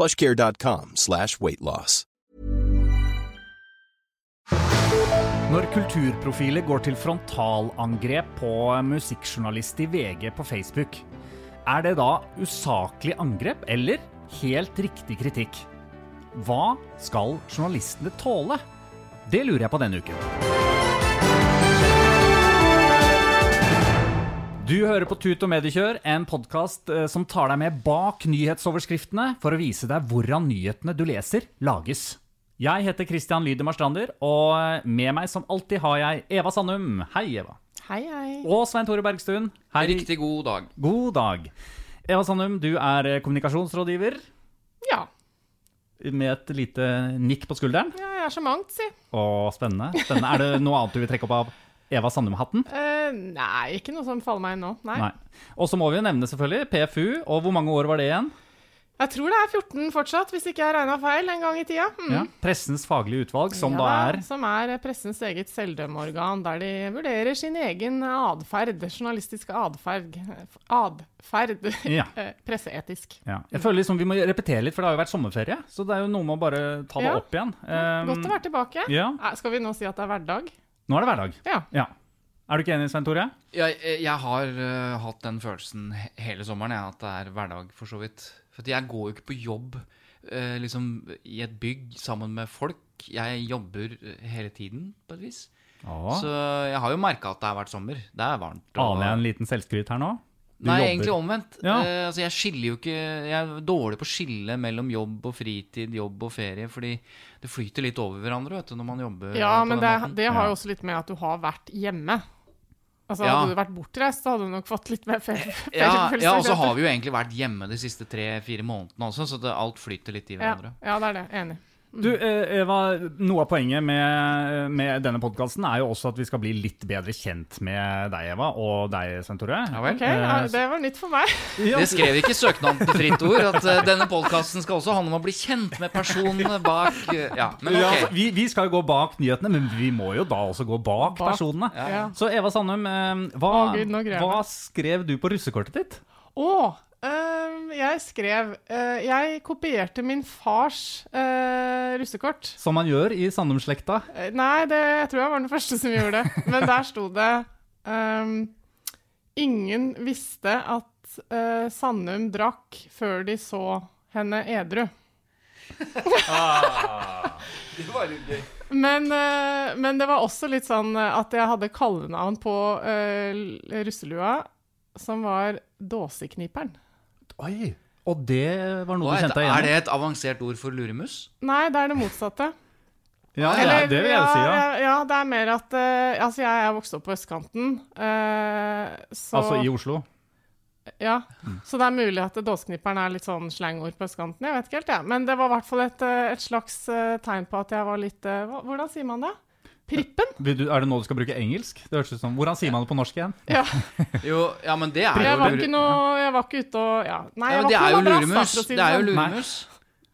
plushcare.com slash weightloss. Når kulturprofiler går til frontalangrep på musikkjournalist i VG på Facebook, er det da usaklig angrep eller helt riktig kritikk? Hva skal journalistene tåle? Det lurer jeg på denne uken. Du hører på Tut og Mediekjør, en podkast som tar deg med bak nyhetsoverskriftene for å vise deg hvordan nyhetene du leser, lages. Jeg heter Christian Lydemar Strander, og med meg som alltid har jeg Eva Sandum. Hei, Eva. Hei, hei. Og Svein Tore Bergstuen. Hei. Riktig god dag. God dag. Eva Sandum, du er kommunikasjonsrådgiver Ja. med et lite nikk på skulderen. ja, jeg er så mangt, si. Å, spennende. spennende. Er det noe annet du vil trekke opp av Eva Sandum-hatten? Uh, nei, ikke noe som faller meg inn nå. Nei. Nei. Og så må vi jo nevne selvfølgelig PFU, og hvor mange år var det igjen? Jeg tror det er 14 fortsatt, hvis ikke jeg regna feil en gang i tida. Mm. Ja. Pressens faglige utvalg, som Ja, da er Som er pressens eget selvdømmeorgan, der de vurderer sin egen atferd. Journalistisk atferd. Atferd. Ja. Eh, Presseetisk. ja. Jeg føler liksom vi må repetere litt, for det har jo vært sommerferie. Så det er jo noe med å bare ta det opp igjen. Um, Godt å være tilbake. ja. Eh, Skal vi nå si at det er hverdag? Nå er det hverdag. Ja. Ja. Er du ikke enig, Svein Tore? Jeg, jeg har uh, hatt den følelsen he- hele sommeren, jeg, at det er hverdag, for så vidt. For jeg går jo ikke på jobb uh, liksom i et bygg sammen med folk. Jeg jobber eh, hele tiden, på et vis. Så jeg har jo merka at det har vært sommer. Det er varmt. og- Aner jeg en liten selvskryt her nå? Nei, jobber. egentlig omvendt. Ja. Uh, altså jeg skiller jo ikke Jeg er dårlig på å skille mellom jobb og fritid, jobb og ferie, fordi det flyter litt over hverandre vet du, når man jobber Ja, men det, det har jo også litt med at du har vært hjemme. Altså, Ja. Hadde du vært bortreist, så hadde du nok fått litt mer ferie. Ja, ja, og så har vi jo egentlig vært hjemme de siste tre-fire månedene også, så det, alt flyter litt i ja, hverandre. ja, det er det. Enig. Du, eh, Eva, Noe av poenget med, med denne podkasten er jo også at vi skal bli litt bedre kjent med deg, Eva, og deg, Sentore. Tore. Ja vel. Ok, ja, Det var nytt for meg. Det skrev ikke søknaden til Fritt Ord, at eh, denne podkasten skal også handle om å bli kjent med personene bak eh, Ja, men Ja, altså, vi, vi skal jo gå bak nyhetene, men vi må jo da også gå bak, Bak. personene. Ja. Så Eva Sandum, eh, hva, oh, Gud, hva skrev du på russekortet ditt? Å, øhm, jeg skrev uh, Jeg kopierte min fars uh, russekort. Som man gjør i Sandum-slekta. Eh, Nei, det, jeg tror jeg var den første som gjorde det. Men der sto det um, Ingen visste at Sandum drakk før de så henne edru. Men, øh, men det var også litt sånn at jeg hadde kallenavn på russelua, som var Dåsekniperen. Oi! Og det var noe Hva du er, kjente deg det, er igjen i? det et avansert ord for luremus? Nei, det er det motsatte. Ja, ja, Eller, det vil jeg si, ja. ja. Ja, det er mer at eh, Altså, jeg er vokst opp på østkanten, eh, så Altså i Oslo. Ja. Så det er mulig at dåseknipperen er litt sånn slangord på østkanten. Jeg vet ikke helt, jeg. Men det var i hvert fall et, eh, et slags eh, tegn på at jeg var litt eh, hva, Hvordan sier man det? Prippen? Du, er det nå du skal bruke engelsk? Det høres ut som, Hvordan sier man det på norsk igjen? Ja. Jo, ja, men det er Jeg jo var ikke noe Jeg var ikke ute og Ja. Nei, jeg ja, var Det ikke er jo noe madrass, da, luremus. for å si Det er jo sånn. luremus.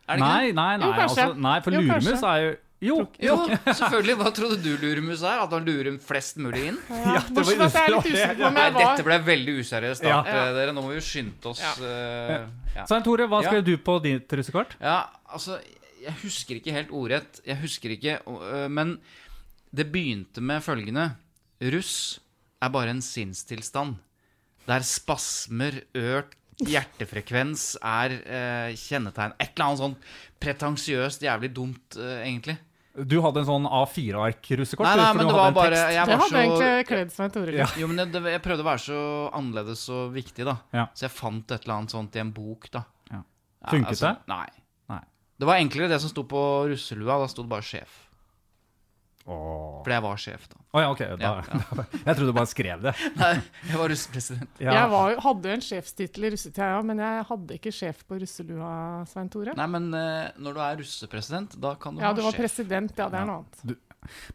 Er det ikke Nei, nei, nei. Jo, altså, nei for Jo, luremus er jo Jo! Jo, selvfølgelig. Hva trodde du luremus er? At han lurer flest mulig inn? Ja, det var- jeg er usikker på om Nei, jeg var dette ble veldig useriøst. Ja. eh, dere. Nå må vi skynde oss. Ja. eh, ja. Svein Tore, hva Ja. skrev du på ditt russekort? Ja, altså Jeg husker ikke helt ordrett. Jeg husker ikke øh, Men det begynte med følgende Russ er bare en sinnstilstand der spasmer, økt hjertefrekvens er eh, kjennetegn Et eller annet sånn pretensiøst, jævlig dumt, eh, egentlig. Du hadde en sånn A4-ark-russekort? Nei, nei, men det var bare jeg Det hadde hadde egentlig så, kledd som Tore litt. Ja. Jo, men jeg, Jeg prøvde å være så annerledes og viktig, da. Ja. Så jeg fant et eller annet sånt i en bok, da. Ja. Ja, Funket altså, det? Nei. Nei. Det var enklere det som sto på russelua. Da sto det bare sjef. Åh. Fordi jeg var sjef, da. Oh, ja, ok. Da, Ja, jeg trodde du bare skrev det. Nei, jeg var russepresident. Ja. Jeg var, hadde jo en sjefstittel i russetida, ja, men jeg hadde ikke sjef på russelua, Svein Tore. Nei, men uh, når du er russepresident, da kan du Ja, ha du var sjef. president, ja, det er noe annet.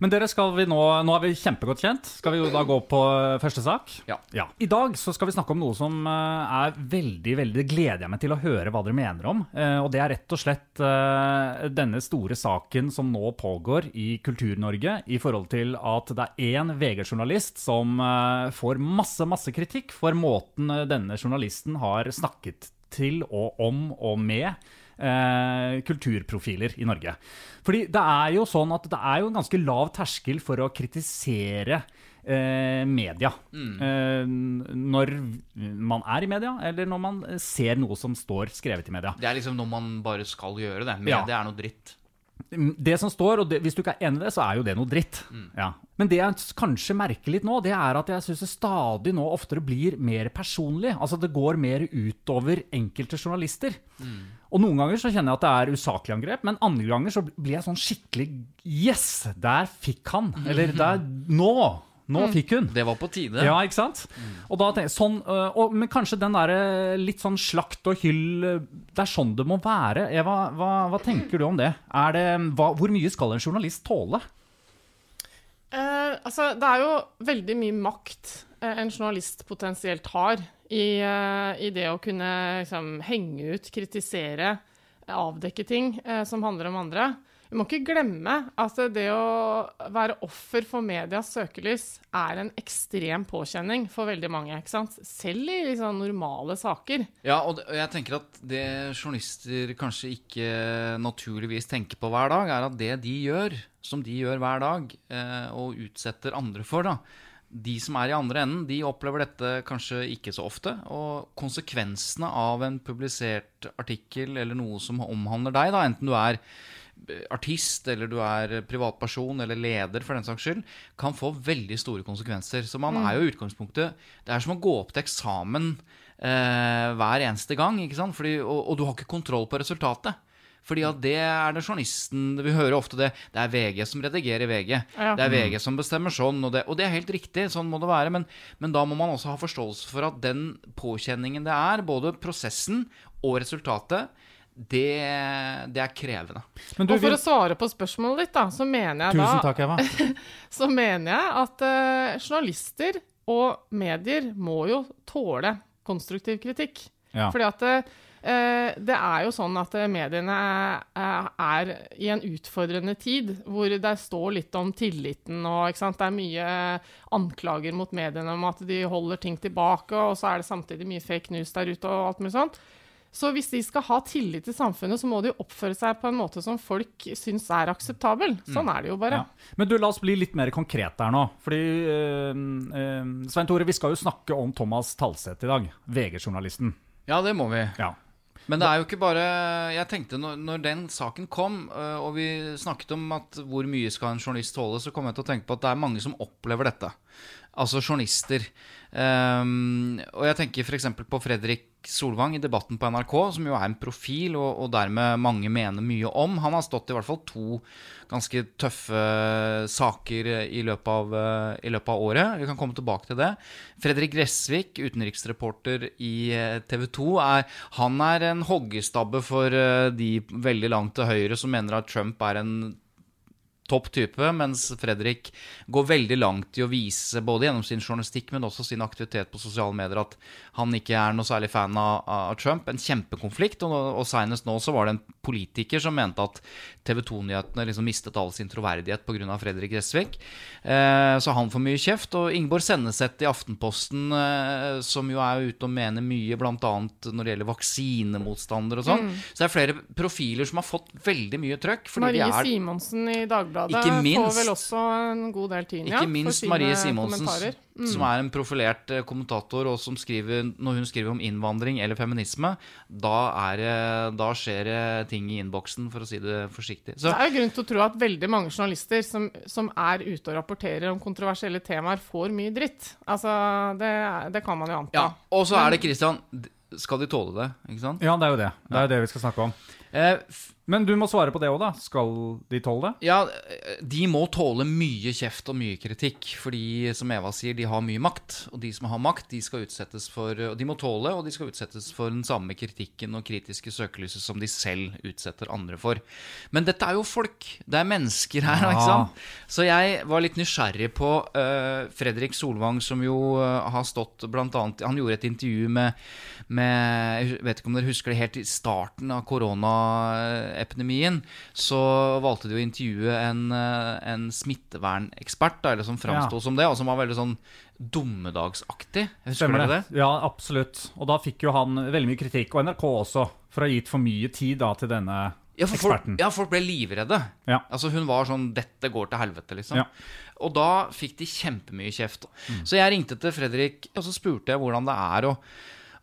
Men dere skal vi nå Nå er vi kjempegodt kjent. Skal vi jo da gå på eh, første sak? Ja. I dag så skal vi snakke om noe som eh, er veldig, veldig gleder jeg meg til å høre hva dere mener om. Eh, Og det er rett og slett eh, denne store saken som nå pågår i Kultur-Norge i forhold til at det er én VG-journalist som får masse, masse kritikk for måten denne journalisten har snakket til og om og med eh, kulturprofiler i Norge. Fordi det er jo sånn at det er jo en ganske lav terskel for å kritisere eh, media. Eh, når man er i media, eller når man ser noe som står skrevet i media. Det er liksom noe man bare skal gjøre, det. Ja. Media er noe dritt. Det som står, og det, hvis du ikke er enig i det, så er jo det noe dritt. Ja. Men det jeg kanskje merker litt nå, det er at jeg syns det stadig nå oftere blir mer personlig. Altså det går mer utover enkelte journalister. Og noen ganger så kjenner jeg at det er usaklig angrep, men andre ganger så blir jeg sånn skikkelig Yes! Der fikk han! Eller der Nå! Nå fikk hun! Det var på tide. Ja, ikke sant? Og da tenker jeg, sånn, øh, og, Men kanskje den der øh, litt sånn slakt og hyll øh, Det er sånn det må være. Eva, hva, hva tenker du om det? Er det hva, hvor mye skal en journalist tåle? Eh, altså, det er jo veldig mye makt eh, en journalist potensielt har i, eh, i det å kunne liksom, henge ut, kritisere, avdekke ting eh, som handler om andre. Vi må ikke glemme at det å være offer for medias søkelys er en ekstrem påkjenning for veldig mange. ikke sant? Selv i liksom, normale saker. Ja, og jeg tenker at det journalister kanskje ikke naturligvis tenker på hver dag, er at det de gjør, som de gjør hver dag, eh, og utsetter andre for, da De som er i andre enden, de opplever dette kanskje ikke så ofte. Og konsekvensene av en publisert artikkel eller noe som omhandler deg, da, enten du er artist, eller du er privatperson eller leder, for den saks skyld, kan få veldig store konsekvenser. Så man er jo i utgangspunktet Det er som å gå opp til eksamen eh, hver eneste gang? Fordi, og, og du har ikke kontroll på resultatet. Fordi at det er det journalisten Vi hører ofte det. Det er VG som redigerer VG. Ja. Det er VG som bestemmer sånn, og det, og det er helt riktig. Sånn må det være. Men, men da må man også ha forståelse for at den påkjenningen det er, både prosessen og resultatet, det, det er krevende. Men du, Og for vil, å svare på spørsmålet ditt, da, så mener jeg tusen da takk, Eva. så mener jeg at uh, journalister og medier må jo tåle konstruktiv kritikk. Ja. Fordi at eh, det er jo sånn at eh, mediene er, er i en utfordrende tid, hvor det står litt om tilliten og ikke sant? Det er mye anklager mot mediene om at de holder ting tilbake, og så er det samtidig mye fake news der ute og alt mulig sånt. Så hvis de skal ha tillit til samfunnet, så må de oppføre seg på en måte som folk syns er akseptabel. Sånn er det jo bare. Ja. Men du, la oss bli litt mer konkret der nå. Fordi øh, øh, Svein Tore, vi skal jo snakke om Thomas Talseth i dag. VG-journalisten. Ja, det må vi. Ja. Men det er jo ikke bare Jeg tenkte når, når den saken kom, øh, og vi snakket om at hvor mye skal en journalist tåle, så kom jeg til å tenke på at det er mange som opplever dette. Altså journalister. Um, og jeg tenker f.eks. på Fredrik Solvang i Debatten på NRK, som jo er en profil, og, og dermed mange mener mye om. Han har stått i hvert fall to ganske tøffe saker i løpet av, øh, i løpet av året. Vi kan komme tilbake til det. Fredrik Gressvik, utenriksreporter i TV 2, er, han er en hoggestabbe for øh, de veldig langt til høyre som mener at Trump er en topp type, mens Fredrik går veldig langt i å vise, både gjennom sin journalistikk, men også sin aktivitet på sosiale medier, at han ikke er noe særlig fan av, av Trump. En kjempekonflikt. Og, og senest nå så var det en politiker som mente at TV 2-nyhetene liksom mistet all sin troverdighet pga. Fredrik Gressvik. Eh, så han får mye kjeft. Og Ingeborg Senneset i Aftenposten, eh, som jo er ute og mener mye, bl.a. når det gjelder vaksinemotstandere og sånn. Så det er flere profiler som har fått veldig mye trøkk. Marie er Simonsen i Dagbladet Dagbladet Ikke minst- får vel også en god del tyn, ja, Ikke minst Marie Simonsen. Mm. som er en profilert eh, kommentator, og som skriver, når hun skriver om innvandring eller feminisme, da, er da skjer det ting i innboksen, for å si det forsiktig. Så, Det er jo grunn til å tro at veldig mange journalister som, som er ute og rapporterer om kontroversielle temaer, får mye dritt. Altså, det, det kan man jo anta. ja, og så er det Christian. Skal de tåle det? Ikke sant? Ja, det er jo det. Det er jo det vi skal snakke om. Eh, Men du må svare på det òg, da. Skal de tåle det? Ja, de må tåle mye kjeft og mye kritikk. Fordi, som Eva sier, de har mye makt. Og de som har makt, de skal utsettes for Og de må tåle, og de skal utsettes for den samme kritikken og kritiske søkelyset som de selv utsetter andre for. Men dette er jo folk. Det er mennesker her, Ja. ikke sant? Så jeg var litt nysgjerrig på uh, Fredrik Solvang, som jo eh, har stått blant annet Han gjorde et intervju med, med Jeg vet ikke om dere husker det, helt i starten av koronaepidemien. Så valgte de å intervjue en, eh, en smittevernekspert, da, eller som framsto Ja. som det, og som var veldig sånn dommedagsaktig. Husker Stemmer dere det? Ja, absolutt. Og da fikk jo han veldig mye kritikk, og NRK også, for å ha gitt for mye tid da til denne Ja, for folk, eksperten. ja, folk ble livredde. Ja. Altså Hun var sånn 'Dette går til helvete', liksom. Ja. Og da fikk de kjempemye kjeft. Så jeg ringte til Fredrik, og så spurte jeg hvordan det er å,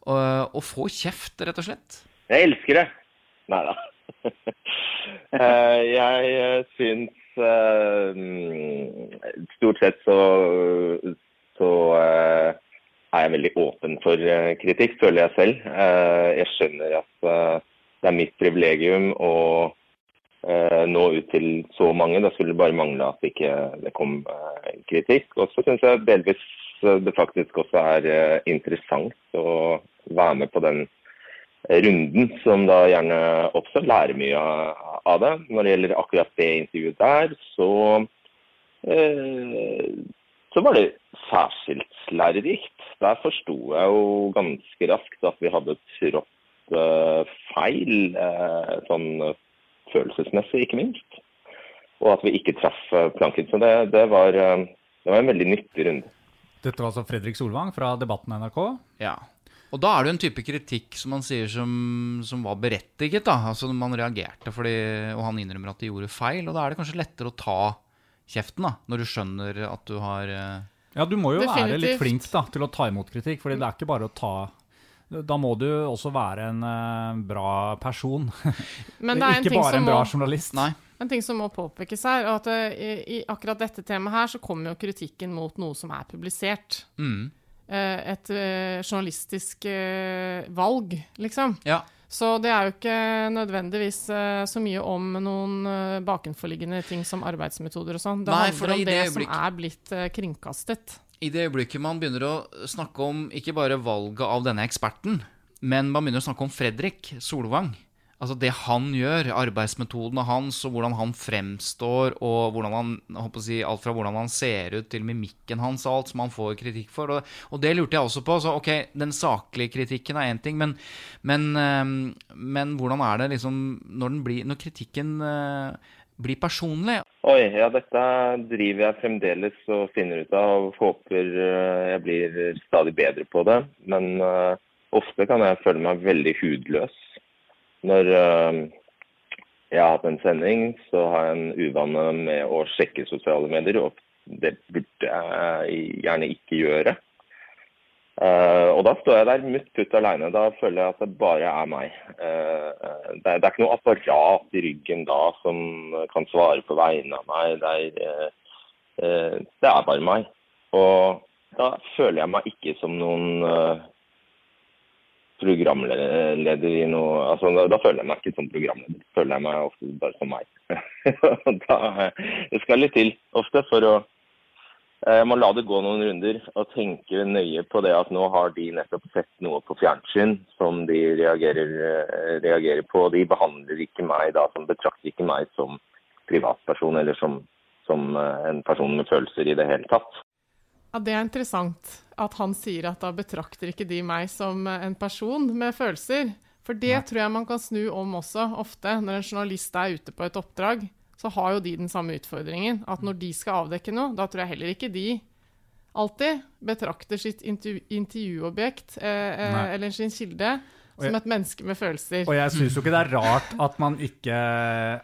å, å få kjeft, rett og slett. Jeg elsker det. Nei da. Eh, jeg eh, syns eh, mm, Stort sett så, så er jeg veldig åpen for kritikk, føler jeg selv. Jeg skjønner at det er mitt privilegium å nå ut til så mange. Da skulle det bare mangle at ikke det kom eh, kritikk. Og så syns jeg delvis det faktisk også er interessant å være med på den runden, som da gjerne også lærer mye av, det. Når det gjelder akkurat det intervjuet der, så eh, så var det særskilt lærerikt. Der forsto jeg jo ganske raskt at vi hadde trådt eh, feil, eh, sånn følelsesmessig ikke minst. Og at vi ikke traff planken. Så det, det, var, det var en veldig nyttig runde. Dette var altså Fredrik Solvang fra Debatten NRK. Ja. Og da er det jo en type kritikk som man sier som, som var berettiget. da, altså Man reagerte fordi, og han innrømmer at de gjorde feil. Og da er det kanskje lettere å ta kjeften, da, når du skjønner at du har eh, Ja, du må jo være litt flink da, til å ta imot kritikk, fordi det er ikke bare å ta Da må du også være en uh, bra person. Men det er en ikke ting, bare som en må, bra journalist. Nei. en ting som må påpekes her, og at uh, i, i akkurat dette temaet her så kommer jo kritikken mot noe som er publisert. Mm. Eh, et eh, journalistisk eh, valg, liksom. Ja. Så det er jo ikke nødvendigvis så mye om noen bakenforliggende ting som arbeidsmetoder og sånn. Det Nei, handler om det, det som er blitt kringkastet. I det øyeblikket man begynner å snakke om ikke bare valget av denne eksperten, men man begynner å snakke om Fredrik Solvang. Altså det han gjør, arbeidsmetodene hans, og hvordan han fremstår, og hvordan han, si, alt fra hvordan han ser ut til mimikken hans og alt som han får kritikk for. Og, og det lurte jeg også på. Så ok, den saklige kritikken er én ting, men, men, eh, men hvordan er det liksom når, blir, når kritikken eh, blir personlig? Oi, ja dette driver jeg fremdeles og finner ut av. og Håper eh, jeg blir stadig bedre på det. Men eh, ofte kan jeg føle meg veldig hudløs. Når eh, jeg har hatt en sending, så har jeg en uvane med å sjekke sosiale medier. Og det burde jeg gjerne ikke gjøre. Eh, og da står jeg der mutt putt alene. Da føler jeg at det bare er meg. Eh, det, er, ikke noe apparat i ryggen da som kan svare på vegne av meg. Det er, det er bare meg. Og da føler jeg meg ikke som noen programleder i noe altså, da, da føler jeg meg ikke som programleder. Føler jeg meg ofte bare som meg. Da, det skal litt til ofte for å jeg må la det gå noen runder og tenke nøye på det at nå har de nettopp sett noe på fjernsyn som de reagerer, eh, reagerer på. De behandler ikke meg da, som betrakter ikke meg som privatperson eller som, som eh, en person med følelser i det hele tatt. Ja, Det er interessant at han sier at da betrakter ikke de meg som eh, en person med følelser. For det tror jeg man kan snu om også, ofte. Når en journalist er ute på et oppdrag, så har jo de den samme utfordringen. At når de skal avdekke noe, da tror jeg heller ikke de alltid betrakter sitt intervju intervjuobjekt eh, eh, eller sin kilde som et menneske med følelser. Og jeg syns jo ikke det er rart at man, ikke,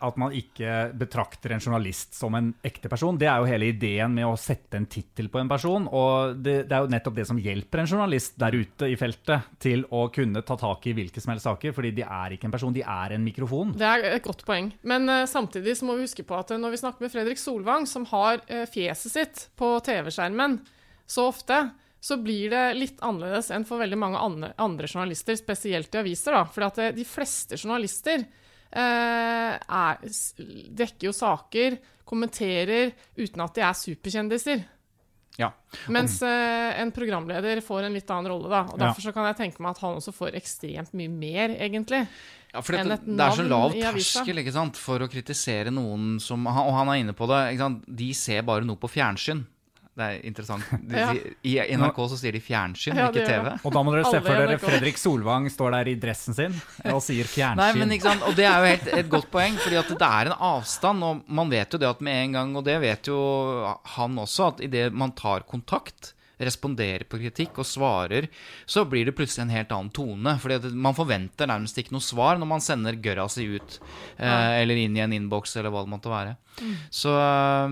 at man ikke betrakter en journalist som en ekte person. Det er jo hele ideen med å sette en tittel på en person. Og det, det, er jo nettopp det som hjelper en journalist der ute i feltet til å kunne ta tak i hvilke som helst saker. Fordi de er ikke en person, de er en mikrofon. Det er et godt poeng. Men uh, samtidig så må vi huske på at når vi snakker med Fredrik Solvang, som har uh, fjeset sitt på TV-skjermen så ofte, så blir det litt annerledes enn for veldig mange andre, journalister, spesielt i aviser. da, For eh, de fleste journalister eh, er, dekker jo saker, kommenterer, uten at de er superkjendiser. Ja. Mens eh, en programleder får en litt annen rolle. da, og Derfor så kan jeg tenke meg at han også får ekstremt mye mer, egentlig. Ja, for det, det, er så lav terskel ikke sant, for å kritisere noen som Og han er inne på det. De ser bare noe på fjernsyn. Det er interessant. De, ja. I NRK så sier de fjernsyn, ja, ikke TV. Og da må dere se for dere Fredrik Solvang står der i dressen sin og sier fjernsyn. Nei, men ikke sant, Og det er jo helt, et godt poeng, fordi at det er en avstand. Og man vet jo det at med en gang, og det vet jo han også, at idet man tar kontakt, responderer på kritikk og svarer, så blir det plutselig en helt annen tone. Fordi man forventer nærmest ikke noe svar når man sender gørra si ut, eh, eller inn i en innboks, eller hva det måtte være. Mm. Så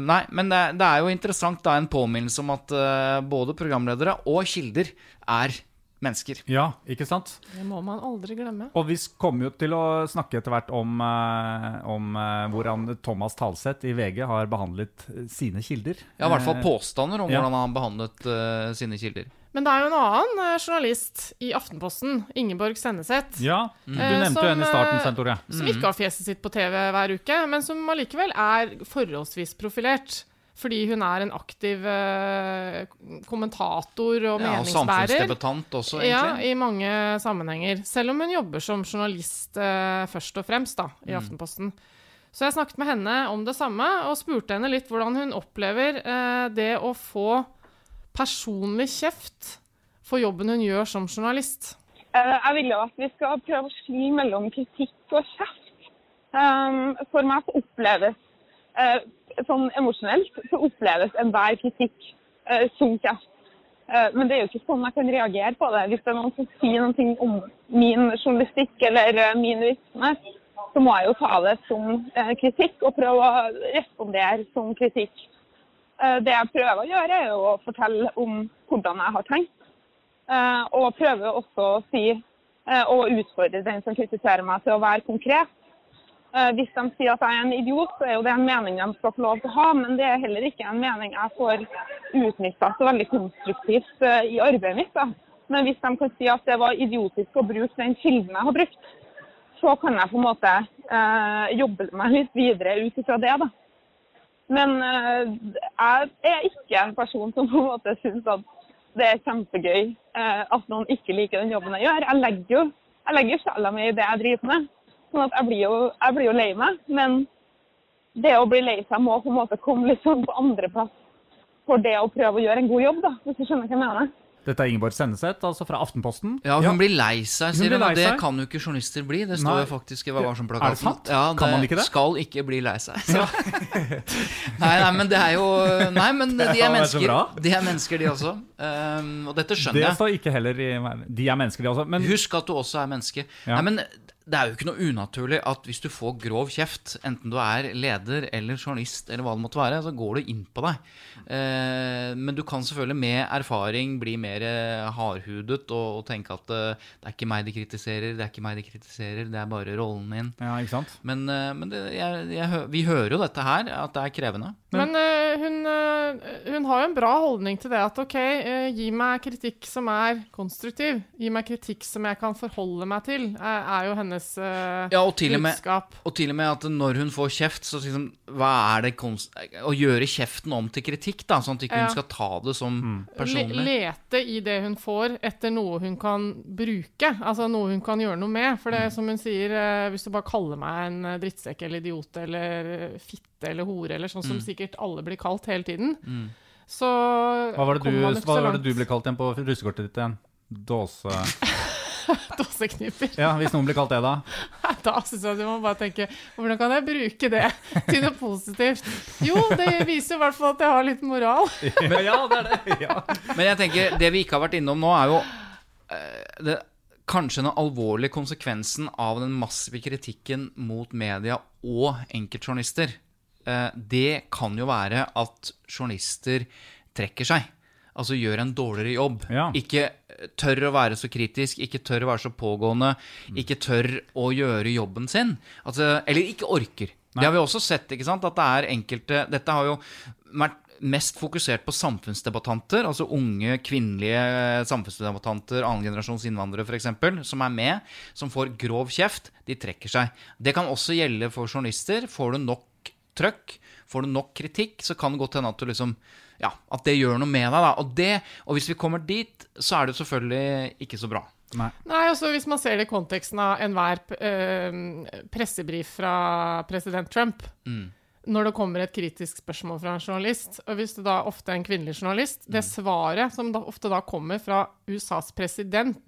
Nei, men det, det, er jo interessant da en påminnelse om at uh, både programledere og kilder er mennesker. Ja, ikke sant? Det må man aldri glemme. Og vi kommer jo til å snakke etter hvert om, uh, om uh, hvordan Thomas Talseth i VG har behandlet sine kilder. Ja, i hvert fall påstander om ja. hvordan han har behandlet uh, sine kilder. Men det er jo en annen journalist i Aftenposten, Ingeborg Senneset. Ja, du nevnte jo henne i starten, Sentore. Som ikke har fjeset sitt på TV hver uke, men som allikevel er forholdsvis profilert. Fordi hun er en aktiv eh, kommentator og ja, meningsbærer. Og samfunnsdebattant også, egentlig. Ja, i mange sammenhenger. Selv om hun jobber som journalist eh, først og fremst da, i mm. Aftenposten. Så jeg snakket med henne om det samme, og spurte henne litt hvordan hun opplever eh, det å få personlig kjeft for jobben hun gjør som journalist. Eh, jeg vil jo at vi skal prøve å skli mellom kritikk og kjeft. Um, for meg så oppleves sånn emosjonelt så oppleves enhver kritikk eh, som kjeft. Eh, men det er jo ikke sånn jeg kan reagere på det. Hvis det er noen som sier noe om min journalistikk eller eh, min virksomhet, så må jeg jo ta det som kritikk og prøve å respondere som kritikk. Det jeg prøver å gjøre, er jo å fortelle om hvordan jeg har tenkt. Og prøve også å si og utfordre den som kritiserer meg til å være konkret. Eh, hvis de sier at jeg er en idiot, så er jo det en mening de skal få lov til å ha, men det er heller ikke en mening jeg får utnytta så veldig konstruktivt eh, i arbeidet mitt. Da. Men hvis de kan si at det var idiotisk å bruke den kilden jeg har brukt, så kan jeg på en måte eh, jobbe meg litt videre ut ifra det. da. Men eh, jeg er ikke en person som på en måte syns at det er kjempegøy eh, at noen ikke liker den jobben jeg gjør. Jeg legger jo jeg legger sjela mi i det jeg driver med. Sånn at jeg blir, jo, jeg blir jo lei meg. Men det å bli lei seg må på en måte komme litt sånn på andreplass for det å prøve å gjøre en god jobb, da, hvis du skjønner hva jeg mener. Dette er Ingeborg Senneset, altså fra Aftenposten. Ja, hun ja. blir lei seg, sier hun. Og det kan jo ikke journalister bli. Det står jo faktisk i Hva var som-plakaten. Er det sant? Ja, det kan man ikke det? Skal ikke bli lei seg. Ja. nei, nei, men det er jo Nei, men de er mennesker. De er mennesker, de også. Um, og dette skjønner jeg. Det står ikke heller i De er mennesker, de også. Men... Husk at du også er menneske. Nei, men det er jo ikke noe unaturlig at hvis du får grov kjeft, enten du er leder eller journalist, eller hva det måtte være, så går det inn på deg. Eh, men du kan selvfølgelig med erfaring bli mer hardhudet og, tenke at eh, det er ikke meg de kritiserer, det er ikke meg de kritiserer, det er bare rollen min. Ja, ikke sant? Men, eh, men det, jeg, jeg, vi hører jo dette her, at det er krevende. Men men hun, hun, har jo en bra holdning til det at OK, gi meg kritikk som er konstruktiv. Gi meg kritikk som jeg kan forholde meg til, er, er jo hennes ja, og til budskap. Med, og til og med at når hun får kjeft, så liksom Hva er det konst... Å gjøre kjeften om til kritikk, da, sånn at ikke hun ja. skal ta det som mm. personlig. lete i det hun får, etter noe hun kan bruke. Altså noe hun kan gjøre noe med. For det mm. som hun sier, hvis du bare kaller meg en drittsekk eller idiot eller fitte eller hore, eller sånn som mm. sikkert alle blir kalt hele tiden. Mm. Så hva var, det du, hva var det du ble kalt igjen på russekortet ditt igjen? Dåse... Dåsekniper. Ja, Hvis noen blir kalt det, da? Da syns jeg at du må bare tenke Hvordan kan jeg bruke det til noe positivt? Jo, det viser i hvert fall at jeg har litt moral. Men, ja, det er det. Ja. Men jeg tenker, det vi ikke har vært innom nå, er jo eh, det, kanskje den alvorlige konsekvensen av den massive kritikken mot media og enkeltjournalister, eh, det kan jo være at journalister trekker seg. Altså gjør en dårligere jobb. Ja. Ikke tør å være så kritisk, ikke tør å være så pågående, ikke tør å gjøre jobben sin. Altså, eller ikke orker. Det har vi også sett, ikke sant? at det er enkelte Dette har jo vært mest fokusert på samfunnsdebattanter, altså unge kvinnelige samfunnsdebattanter, annengenerasjons innvandrere f.eks., som er med, som får grov kjeft. De trekker seg. Det kan også gjelde for journalister. Får du nok trøkk, får du nok kritikk, så kan det godt hende at du liksom ja, at det gjør noe med deg. da, Og, det, og hvis vi kommer dit, så er det selvfølgelig ikke så bra. Nei. Nei, altså Hvis man ser det i konteksten av enhver eh, pressebrif fra president Trump Når det kommer et kritisk spørsmål fra en journalist, og hvis det da ofte er en kvinnelig journalist Det svaret som da ofte da kommer fra USAs president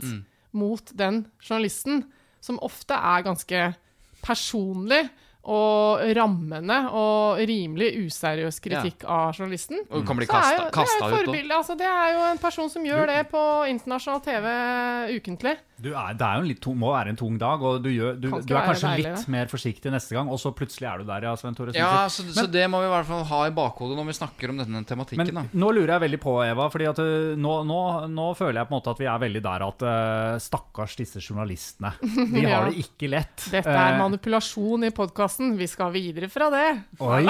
mot den journalisten, som ofte er ganske personlig og rammende og rimelig useriøs kritikk av journalisten. Og du kan bli kasta, ut. Altså, det er jo en person som gjør det på internasjonal TV ukentlig. Du er, det er jo en litt tung, må være en tung dag, og du, gjør, du, Kan du er kanskje deilig, litt mer forsiktig neste gang, og så plutselig er du der, ja, Sven Tore. Ja, så, så, så det må vi i hvert fall ha i bakhodet når vi snakker om denne tematikken. Men da. nå lurer jeg veldig på, Eva, fordi at uh, nå, nå, nå føler jeg på en måte at vi er veldig der at uh, stakkars disse journalistene. De Ja. har det ikke lett. Dette er Eh, manipulasjon i podkasten. Vi skal videre fra det. Oi,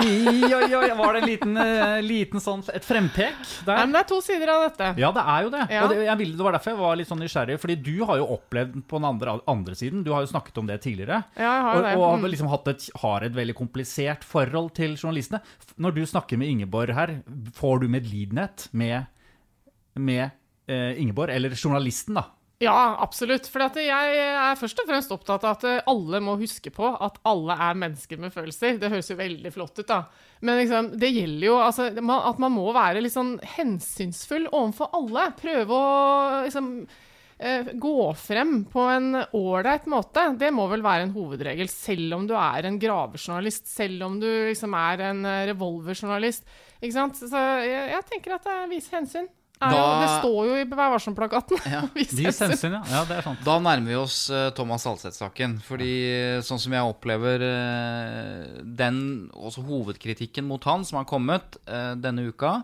oi, oi, var det en liten, uh, liten sånn, et frempek Nei, men det er to sider av dette. Ja, det er jo det. Ja. Og det, jeg ville, det var derfor jeg var litt sånn nysgjerrig, fordi du har jo opplevd på den andre, andre siden, du har jo snakket om det tidligere, Ja, jeg har og, det. og Mm. liksom hatt et, har et veldig komplisert forhold til journalistene. Når du snakker med Ingeborg her, får du medlidenhet med, med eh, Ingeborg, eller journalisten da? Ja, absolutt. For jeg er først og fremst opptatt av at eh, alle må huske på at alle er mennesker med følelser. Det høres jo veldig flott ut, da. Men liksom, det gjelder jo altså, at man må være litt sånn hensynsfull overfor alle. Prøve å liksom gå frem på en ålreit måte. Det må vel være en hovedregel, selv om du er en gravejournalist, selv om du liksom er en eh, revolverjournalist. Ikke sant? Så jeg, jeg tenker at det er vis hensyn. Jo, Da- det står jo i Vær varsom-plakaten. Ja. Vis hensyn. ja. ja. Det er sant. Da nærmer vi oss uh, Thomas Alseth-saken. Fordi eh, sånn som jeg opplever uh, den også hovedkritikken mot han som har kommet eh, denne uka,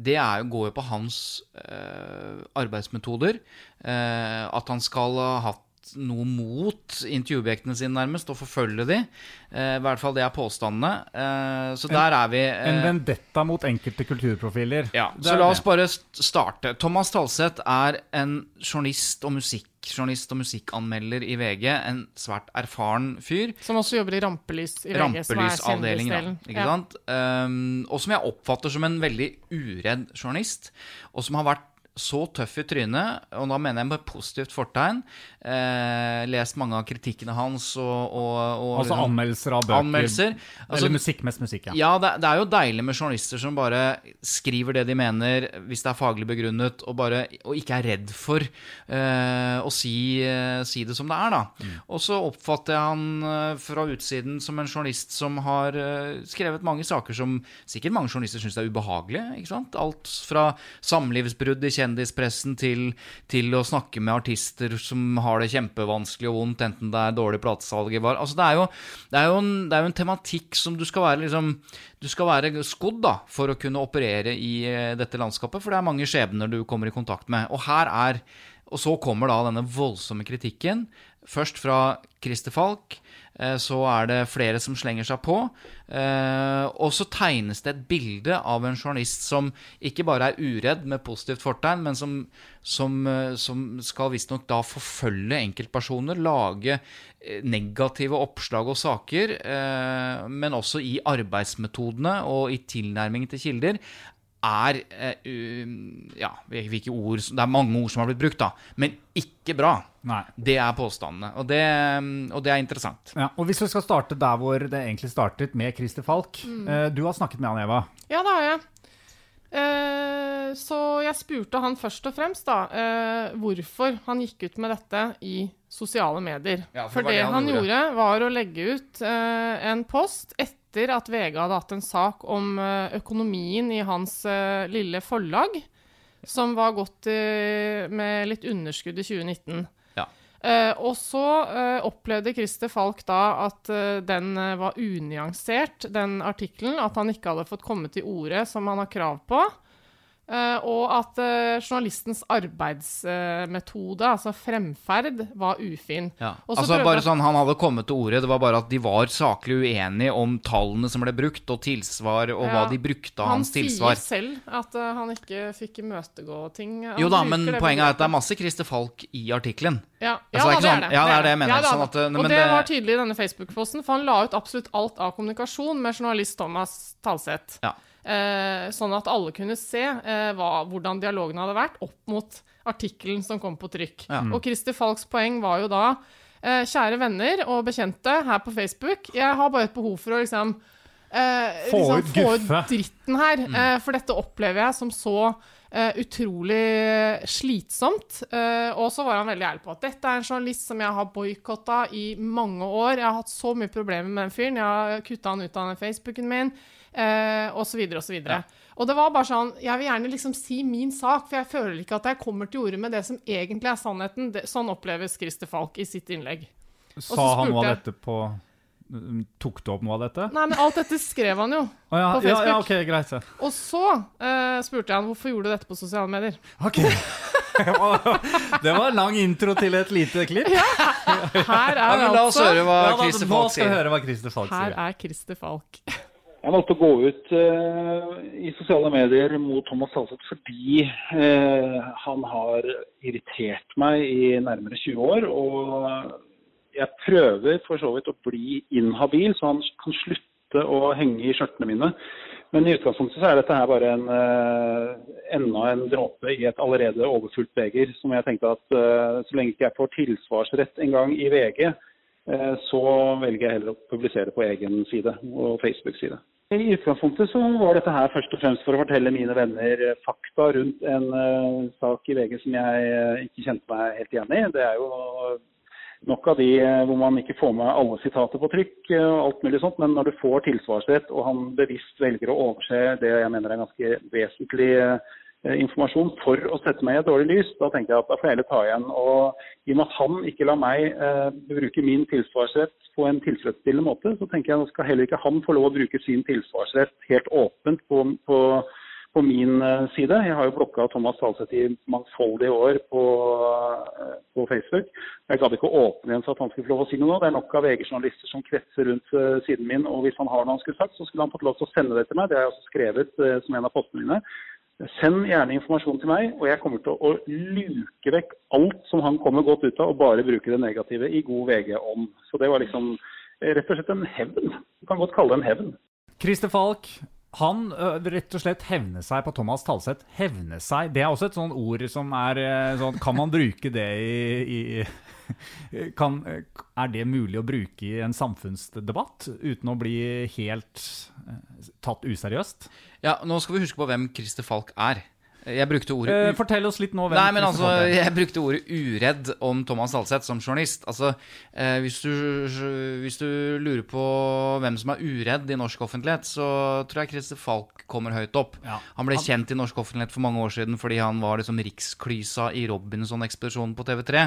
det er, jo- går jo på hans eh, arbeidsmetoder. Eh, at han skal ha hatt noe mot intervjuobjektene sine, nærmest, og forfølge de. Eh, I hvert fall det er påstandene. Eh, så der er vi. En eh, vendetta mot enkelte kulturprofiler. ja, så la oss bare starte. Thomas Talseth er en journalist og musikkjournalist og musikkanmelder i VG. En svært erfaren fyr. Som også jobber i Rampelys i VG, Rampelysavdelingen. Ikke? Um, og som jeg oppfatter som en veldig uredd journalist. Og som har vært så tøff i trynet, og da mener jeg med positivt fortegn. Eh, lest mange av kritikkene hans og, og, og Altså liksom- anmeldelser av bøker. Anmeldelser. Altså, eller musikk, mest musikk, ja. ja, det, det er jo deilig med journalister som bare skriver det de mener, hvis det er faglig begrunnet, og, bare, og ikke er redd for eh, å si, eh, si det som det er, da. Og så oppfatter jeg han eh, fra utsiden som en journalist som har eh, skrevet mange saker som sikkert mange journalister syns er ubehagelige. ikke sant? Alt fra samlivsbrudd i kjendispressen til, til å snakke med artister som har det kjempevanskelig og vondt, enten det er dårlig platesalg. Altså, det det det er jo en tematikk som du skal være liksom Du skal være skodd da, for å kunne operere i eh, dette landskapet, for det er mange skjebner du kommer i kontakt med. Og her er Og så kommer da denne voldsomme kritikken. Først fra Christer Falk. Eh, Så er det flere som slenger seg på. eh, Og så tegnes det et bilde av en journalist som ikke bare er uredd med positivt fortegn, men som, som, eh, som skal visstnok da forfølge enkeltpersoner, lage negative oppslag og saker, men også i arbeidsmetodene og i tilnærmingen til kilder, er eh, Ja, hvilke ord Det er mange ord som har blitt brukt, da, men ikke bra. Nei. Det er påstandene, og det, og det er interessant. Ja, og Hvis vi skal starte der hvor det egentlig startet, med Christer Falk. eh, Du har snakket med han, Eva. Ja, det har jeg. Eh, så jeg spurte han først og fremst da, eh, hvorfor han gikk ut med dette i sosiale medier. Ja, for for det det han han gjorde. gjorde, var å legge ut en post etter at VG hadde hatt en sak om eh, økonomien i hans eh, lille forlag, som var gått eh, med litt underskudd i 2019. Ja. Og så opplevde Christer Falk da at den var unyansert, den artikkelen. At han ikke hadde fått komme til orde som han har krav på. Eh, og at eh, journalistens arbeidsmetode, altså fremferd, var ufin. Ja. Altså bare sånn, Han hadde kommet til ordet, det var bare at de var saklig uenige om tallene som ble brukt, og tilsvar, og hva de brukte av Han hans sier selv at eh, han ikke fikk imøtegå ting. Han Jo da, men poenget er at det er masse Christer Falk i artikkelen. Ja, Altså, ja da, ikke det er det. Ja, det er det jeg mener, Ja, sånn at, og det, det- var tydelig i denne Facebook-posten, for han la ut absolutt alt av kommunikasjon med journalist Thomas Talseth. Ja. Eh, sånn at alle kunne se eh, hva, hvordan dialogen hadde vært opp mot artikkelen som kom på trykk. Ja. Og Christer Falks poeng var jo da eh, Kjære venner og bekjente her på Facebook, jeg har bare et behov for å liksom eh, Få liksom, ut få ut dritten her. Eh, for dette opplever jeg som så eh, utrolig slitsomt. Eh, og så var han veldig ærlig på at dette er en journalist som jeg har boikotta i mange år. Jeg har hatt så mye problemer med den fyren. Jeg har kutta han ut av den Facebooken min, eh, og så videre og så videre. Og det var bare sånn Jeg vil gjerne liksom si min sak, for jeg føler ikke at jeg kommer til orde med det som egentlig er sannheten. Det, sånn oppleves Christer Falk i sitt innlegg. Sa han noe av dette på Tok du opp noe av dette? Nei, men alt dette skrev han jo. Oh, ja, På ja, ja, okay, ok, greit. Og så eh, spurte jeg han hvorfor gjorde du dette på sosiale medier. Ok. det var en lang intro til et lite klipp. Ja. Her Ja, er men La oss altså høre hva Ja, Christer Falk sier. Her er Christer Falk. Jeg valgte å gå ut eh, i sosiale medier mot Thomas Salseth fordi eh, han har irritert meg i nærmere 20 år. Og jeg prøver for så vidt å bli inhabil, så han kan slutte å henge i skjørtene mine. Men i utgangspunktet så er dette her bare en, eh, enda en dråpe i et allerede overfullt beger. Som jeg tenkte at så lenge ikke jeg får tilsvarsrett en gang i VG, så velger jeg heller å publisere på egen side og Facebook-side. I utgangspunktet så var dette her først og fremst for å fortelle mine venner eh, fakta rundt en eh, sak i VG som jeg eh, ikke kjente meg helt igjen i. Det er jo nok av de eh, hvor man ikke får med alle sitater på trykk eh, og alt mulig sånt, men når du får tilsvarsrett og han bevisst velger å overse det jeg mener er ganske vesentlig eh, informasjon for å sette meg i et dårlig lys, da tenker jeg at da får jeg heller ta igjen. Og i og med at han ikke lar meg eh, bruke min tilsvarsrett på en tilfredsstillende måte, så tenker jeg at skal heller ikke han få lov å bruke sin tilsvarsrett helt åpent på, på, på min eh, side. Jeg har jo blokka Thomas Talseth i mangfoldige år på, eh, på Facebook. Jeg gadd ikke å åpne igjen så at han skulle få lov å si noe nå. Det er nok av VG-journalister som kretser rundt eh, siden min, og hvis han har noe han skulle sagt, så skulle han fått lov til å sende det til meg. Det har jeg også skrevet eh, som en av postene mine. Send gjerne informasjon til meg, og jeg kommer til å luke vekk alt som han kommer godt ut av, og bare bruke det negative i god VG-ånd. Så det var liksom eh, rett og slett en hevn. Du kan godt kalle det en hevn. Christer Falk, han rett og slett hevner seg på Thomas Talseth. Hevne seg, det er også et sånt ord som er sånn Kan man bruke det i, i kan, Er det mulig å bruke i en samfunnsdebatt uten å bli helt tatt useriøst? Ja, nå skal vi huske på hvem Christer Falk er. Jeg brukte ordet Eh, fortell oss litt nå hvem Nei, men altså, jeg brukte ordet uredd om Thomas Alseth som journalist. Altså, eh, hvis, du, hvis du lurer på hvem som er uredd i norsk offentlighet, så tror jeg Christer Falk kommer høyt opp. Ja. Han ble kjent i norsk offentlighet for mange år siden fordi han var liksom riksklysa i Robinson-ekspedisjonen på TV3,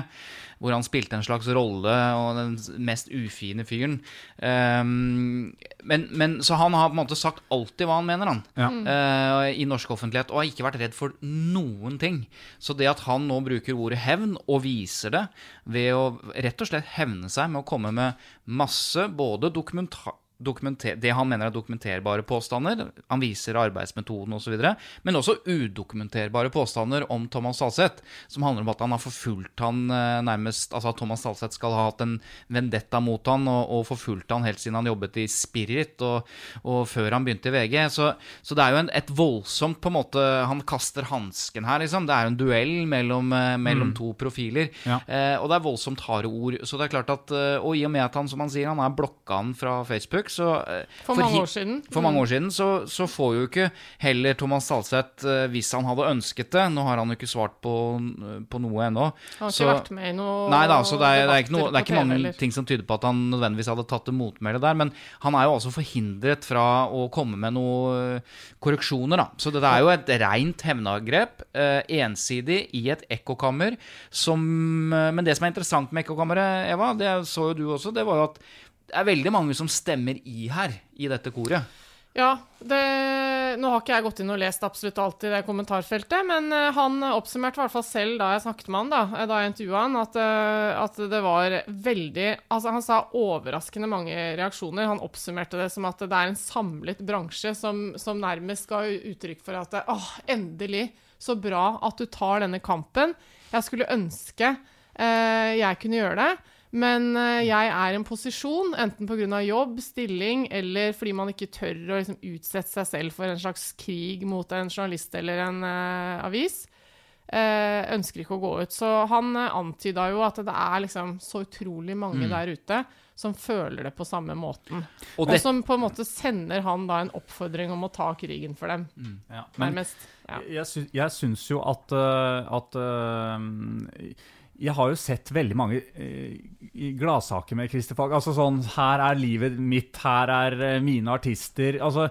hvor han spilte en slags rolle og den mest ufine fyren. Um, men, men, så han har på en måte sagt alltid hva han mener, han. Ja. uh, I norsk offentlighet, og har ikke vært redd for noen ting. Så det at han nå bruker ordet hevn, og viser det ved å rett og slett hevne seg med å komme med masse både dokumenta dokumenter, det han mener er dokumenterbare påstander. Han viser arbeidsmetoden osv. Men også udokumenterbare påstander om Thomas Salseth, som handler om at han har forfulgt han eh, nærmest Altså at Thomas Salseth skal ha hatt en vendetta mot han og, og forfulgt han helt siden han jobbet i Spirit og, og før han begynte i VG. Så, så det er jo en, et voldsomt på en måte Han kaster hansken her, liksom. Det er jo en duell mellom, mellom mm. to profiler. Ja. Eh, og det er voldsomt harde ord. Så det er klart at, eh, Og i og med at han som han sier, han er blokka han fra Facebook, så eh, For mange for, år siden. For mange år siden så, så får jo ikke heller Thomas Salseth, eh, hvis han hadde ønsket det Nå har han jo ikke svart på, på noe ennå. Han har ikke vært med i noe Nei da, så det er, det er ikke, noe, det er ikke mange eller. ting som tyder på at han nødvendigvis hadde tatt det motmælet der. Men han er jo altså forhindret fra å komme med noen korreksjoner, da. Så det er jo et rent hevnagrep. Eh, ensidig i et ekkokammer som eh, Men det som er interessant med ekkokammeret, Eva, det så jo du også, det var jo at det er veldig mange som stemmer i her, i dette koret. Ja, det, nå har ikke jeg gått inn og lest absolutt alt i det kommentarfeltet, men eh, han oppsummerte i hvert fall selv da jeg snakket med han, da, eh, da jeg intervjua han, at, eh, at det var veldig Altså, han sa overraskende mange reaksjoner. Han oppsummerte det som at det er en samlet bransje som, som nærmest ga uttrykk for at åh, endelig, så bra at du tar denne kampen. Jeg skulle ønske eh, jeg kunne gjøre det. Men eh, jeg er i en posisjon, enten pga. jobb, stilling, eller fordi man ikke tør å liksom, utsette seg selv for en slags krig mot en journalist eller en uh, avis. uh, ønsker ikke å gå ut. Så han uh, antyda jo at det er liksom så utrolig mange der ute som føler det på samme måten. Og Og, som på en måte sender han da en oppfordring om å ta krigen for dem, Ja, men nærmest. Ja. jeg, sy jeg syns jo at, at Jeg har jo sett veldig mange eh, gladsaker med Christer Falk. Altså sånn Her er livet mitt, her er eh, mine artister. Altså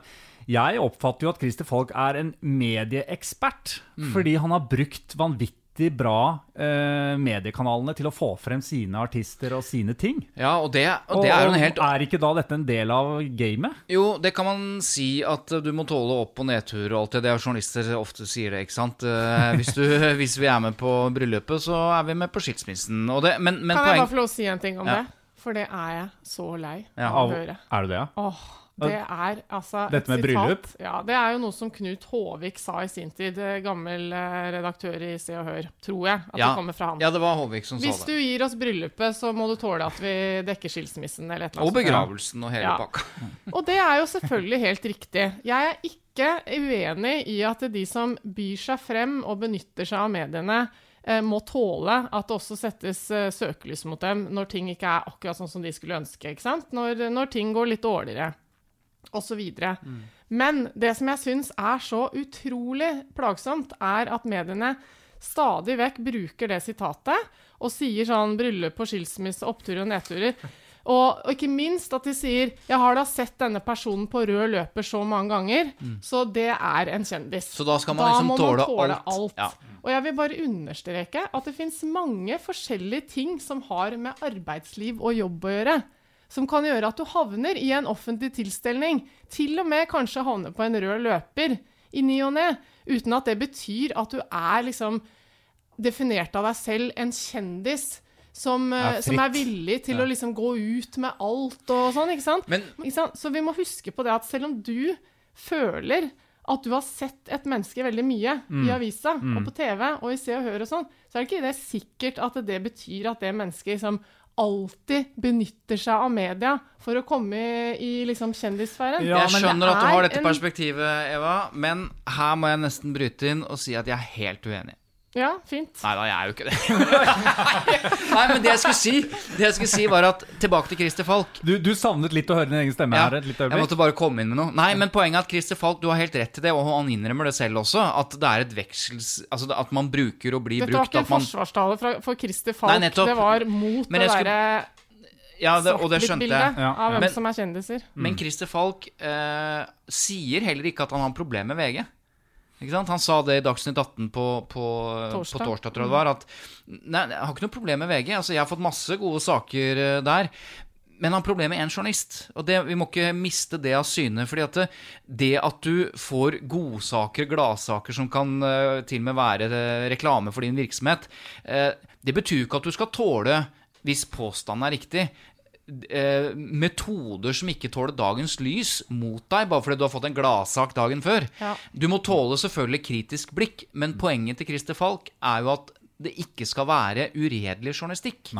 jeg oppfatter jo at Christer Falk er en medieekspert, fordi han har brukt vanvittig bra eh, mediekanalene til å få frem sine artister og sine ting. Ja, og det, og det er jo en helt er ikke da dette en del av gamet? Jo, det kan man si at du må tåle opp- og nedtur og alt det. Det er journalister ofte sier det, ikke sant. Eh, Hvis, du, hvis vi er med på bryllupet, så er vi med på skilsmissen. Og det, men, men Kan jeg poeng bare få lov å si en ting om Ja. det? For det er jeg så lei Ja. av å høre. er det det, ja? Åh, det er altså Dette med sitat. bryllup? Ja, det er jo noe som Knut Håvik sa i sin tid. eh, Gammel eh, redaktør i Se og Hør, tror jeg at ja, det kommer fra han. ja, det var Håvik som Hvis sa du gir oss bryllupet, så må du tåle at vi dekker skilsmissen eller et eller Og annet. Og begravelsen og hele Ja. pakka. Og det er jo selvfølgelig helt riktig. Jeg er ikke uenig i at de som byr seg frem og benytter seg av mediene, eh, må tåle at det også settes søkelys mot dem når ting ikke er akkurat sånn som de skulle ønske. ikke sant? Når, når ting går litt dårligere, osv. Men det som jeg syns er så utrolig plagsomt, er at mediene stadig vekk bruker det sitatet og sier sånn bryllup og skilsmisse, oppturer og nedturer. Og, og ikke minst at de sier 'Jeg har da sett denne personen på rød løper så mange ganger', så det er en kjendis. Så da skal man liksom må tåle alt. Ja. Og jeg vil bare understreke at det fins mange forskjellige ting som har med arbeidsliv og jobb å gjøre. Som kan gjøre at du havner i en offentlig tilstelning. Til og med kanskje havner på en rød løper i ny og ne. Uten at det betyr at du er liksom definert av deg selv en kjendis. Som, eh, Er som er villig til å liksom gå ut med alt og sånn, ikke sant? Men Ikke sant? Så vi må huske på det at selv om du føler at du har sett et menneske veldig mye Mm. i avisa og på TV og i Se og Hør og sånn, så er det ikke det sikkert at det betyr at det mennesket liksom alltid benytter seg av media for å komme i, liksom kjendissfæren. Ja, jeg skjønner at du har dette perspektivet, Eva, men her må jeg nesten bryte inn og si at jeg er helt uenig. Ja, fint. Nei da, jeg er jo ikke det. Nei, men det jeg skulle si, det jeg skulle si var at tilbake til Christer Falk. Du, du savnet litt å høre din egen stemme Ja, her et lite jeg måtte bare komme inn med noe. Nei, men poenget er at Christer Falk, du har helt rett i det, og han innrømmer det selv også, at det er et veksels... Altså at man bruker og blir Dette var ikke en man, forsvarstale fra, for Christer Falk. Nei, det var mot det skulle- derre ja, det, og det skjønte jeg. Ja, av ja. hvem Men- som er kjendiser. Men Christer Falk eh, sier heller ikke at han har problemer med VG. Han sa det i Dagsnytt 18 på, på Torsdag. på torsdag, tror jeg det var. At nei, jeg har ikke noe problem med VG. Altså, jeg har fått masse gode saker eh, der. Men han har problemer med én journalist, og det, vi må ikke miste det av syne. fordi at det, det at du får godsaker, gladsaker som kan eh, til og med være eh, reklame for din virksomhet, eh, det betyr ikke at du skal tåle, hvis påstanden er riktig, eh, metoder som ikke tåler dagens lys mot deg, bare fordi du har fått en gladsak dagen før. Ja. Du må tåle selvfølgelig kritisk blikk, men poenget til Christer Falk er jo at det ikke skal være uredelig journalistikk.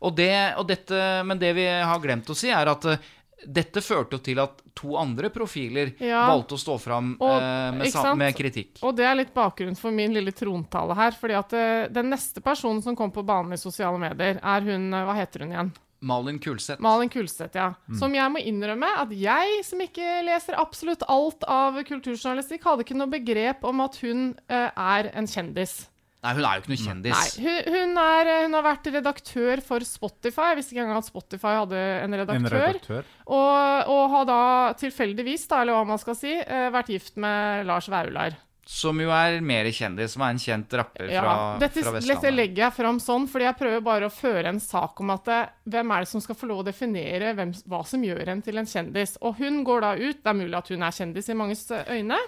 Og det, og dette, men det vi har glemt å si, er at eh, dette førte jo til at to andre profiler Ja. valgte å stå fram Og- eh, med, med kritikk. Og det er litt bakgrunnen for min lille trontale her. fordi at uh, den neste personen som kom på banen i sosiale medier, er hun Hva heter hun igjen? Malin Kulseth. Malin Kulseth, ja. Som jeg må innrømme at jeg, som ikke leser absolutt alt av kulturjournalistikk, hadde ikke noe begrep om at hun uh, er en kjendis. Nei, hun er jo ikke noe kjendis. Nei, hun, hun, er, hun har vært redaktør for Spotify. Jeg visste ikke engang at Spotify hadde en redaktør. En redaktør. Og, og har da tilfeldigvis, da, eller hva man skal si, eh, vært gift med Lars Vaular. Som jo er mer kjendis, som er en kjent rapper fra, Ja, dette, fra dette legger jeg fram sånn, fordi jeg prøver bare å føre en sak om at det, hvem er det som skal få lov å definere hvem, hva som gjør en til en kjendis. Og hun går da ut, det er mulig at hun er kjendis i manges øyne,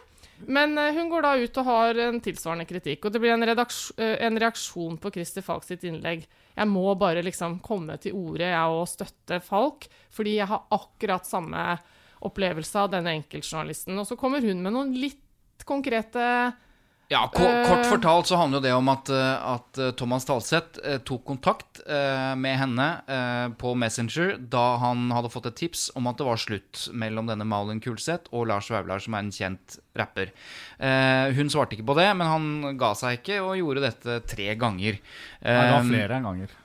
men eh, hun går da ut og har en tilsvarende kritikk. Og det blir en, eh, en reaksjon på Christer Falk sitt innlegg. Jeg må bare liksom komme til orde, jeg, og støtte Falk, fordi jeg har akkurat samme opplevelse av denne enkeltjournalisten. Og så kommer hun med noen litt konkrete Ja, Eh. Kort fortalt så handler det om at, eh, at eh, Thomas Talseth tok kontakt eh, med henne eh, på Messenger da han hadde fått et tips om at det var slutt mellom denne Malin Kulseth og Lars Vaular, som er en kjent rapper. Eh, hun svarte ikke på det, men han ga seg ikke og gjorde dette tre ganger. Nei, det var flere flere ganger.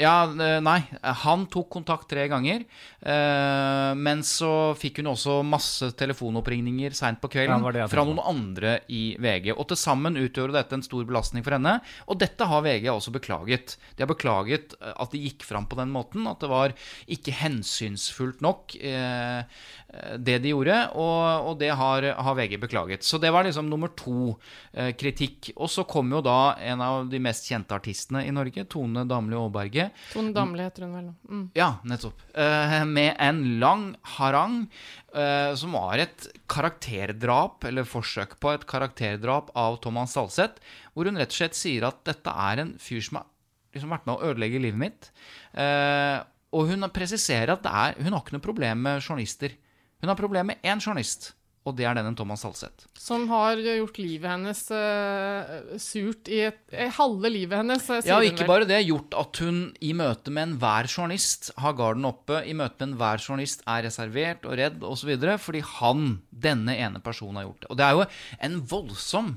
Ja, eh, nei. Han tok kontakt tre ganger. eh, men så fikk hun også masse telefonoppringninger seint på kvelden jeg fra noen andre i VG. Og til sammen utgjorde dette en stor belastning for henne. Og dette har VG også beklaget. De har beklaget eh, at de gikk fram på den måten. At det var ikke hensynsfullt nok, det de gjorde. Og, det har, VG beklaget. Så det var liksom nummer to kritikk. Og så kom jo da en av de mest kjente artistene i Norge, Tone Damli Aaberge. Tone Damli heter hun vel nå. Mm. Ja, nettopp. Eh, med en lang harang eh, som var et karakterdrap, eller forsøk på et karakterdrap av Thomas Salseth, hvor hun rett og slett sier at dette er en fyr som har liksom vært med å ødelegge livet mitt. Eh, og hun presiserer at det er, hun har ikke noe problem med journalister. Hun har problem med én journalist, og det er denne Thomas Halseth. Som har gjort livet hennes uh, surt i et, eh, halve livet hennes. eh, Ja, og ikke bare det. Gjort at hun i møte med enhver journalist har garden oppe. I møte med enhver journalist er reservert og redd osv. Fordi han, denne ene personen, har gjort det. Og det er jo en voldsom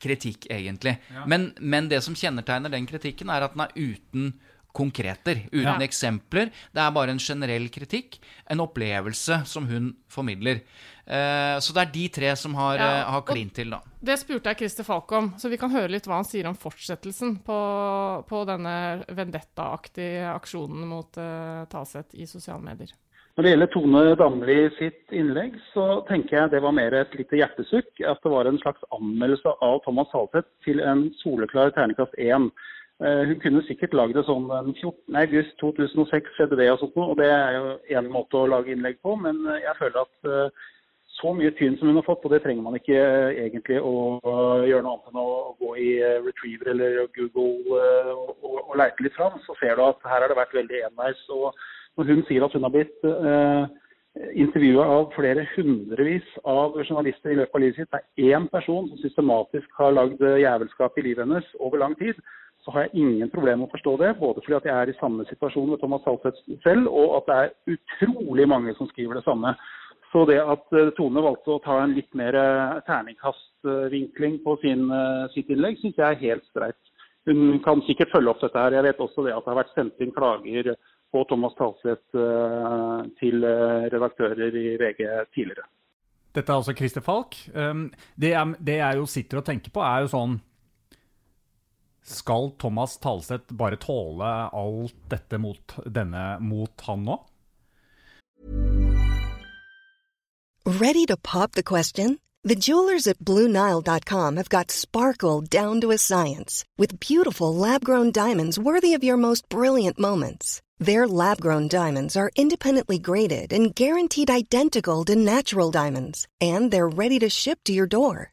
kritikk, egentlig. Men, men det som kjennetegner den kritikken, er at den er uten konkreter, uten Ja. eksempler. Det er bare en generell kritikk, en opplevelse som hun formidler. Eh, så det er de tre som har, Ja, eh, har klint til, da. Det spurte jeg Christer Falk om, så vi kan høre litt hva han sier om fortsettelsen på, på denne vendetta-aktige aksjonen mot eh, Taset i sosiale medier. Når det gjelder Tone Damli sitt innlegg, så tenker jeg det var mer et lite hjertesukk. At det var en slags anmeldelse av Thomas Halseth til en soleklar terningkast 1. Eh, Hun kunne sikkert lagd det sånn den 14. august 2006 skjedde det og sånt noe, og det er jo en måte å lage innlegg på, men eh, jeg føler at eh, så mye tynn som hun har fått, og det trenger man ikke egentlig å gjøre noe annet enn å gå i Retriever eller Google og, og, og leite litt fram, så ser du at her har det vært veldig enveis. og når hun sier at hun har blitt eh, intervjua av flere hundrevis av journalister i løpet av livet sitt, det er én person som systematisk har lagd jævelskap i livet hennes over lang tid, så har jeg ingen problemer med å forstå det. Både fordi at jeg er i samme situasjon med Thomas Saltvedt selv, og at det er utrolig mange som skriver det samme. Så det at eh, Tone valgte å ta en litt mer eh, terningkastvinkling på sin, eh, sitt innlegg, syns jeg er helt streit. Hun kan sikkert følge opp dette her. Jeg vet også det at det har vært sendt inn klager på Thomas Talseth til redaktører i VG tidligere. Dette er altså Christer Falk. Um, det, jeg, det jeg jo sitter og tenker på, er jo sånn Skal Thomas Talseth bare tåle alt dette mot, denne, mot han nå? Ready to pop the question? The jewelers at BlueNile.com have got sparkle down to a science with beautiful lab grown diamonds worthy of your most brilliant moments. Their lab grown diamonds are independently graded and guaranteed identical to natural diamonds, and they're ready to ship to your door.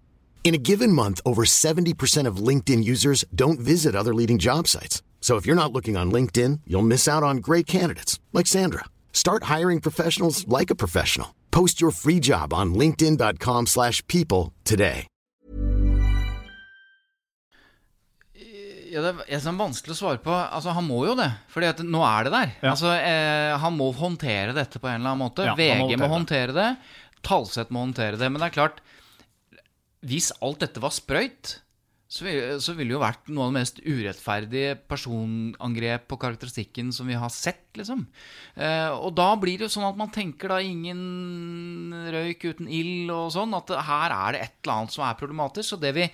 In a given month, over 70% of LinkedIn users don't visit other leading job sites. So if you're not looking on LinkedIn, you'll miss out on great candidates like Sandra. Start hiring professionals like a professional. Post your free job on linkedin.com/people today. Ja, det er sånn vanskelig å svare på. Altså, Han må jo det, Fordi at nå er det der. Ja. Altså, eh, Han må håndtere dette på en eller annen måte. Ja, VG må håndtere det. det. Talseth må håndtere det. Men det er klart, hvis alt dette var sprøyt, så ville det jo vært noe av det mest urettferdige personangrep på karakteristikken som vi har sett, liksom. Eh, og da blir det jo sånn at man tenker da ingen røyk uten ild og sånn, at her er det et eller annet som er problematisk. Og det vi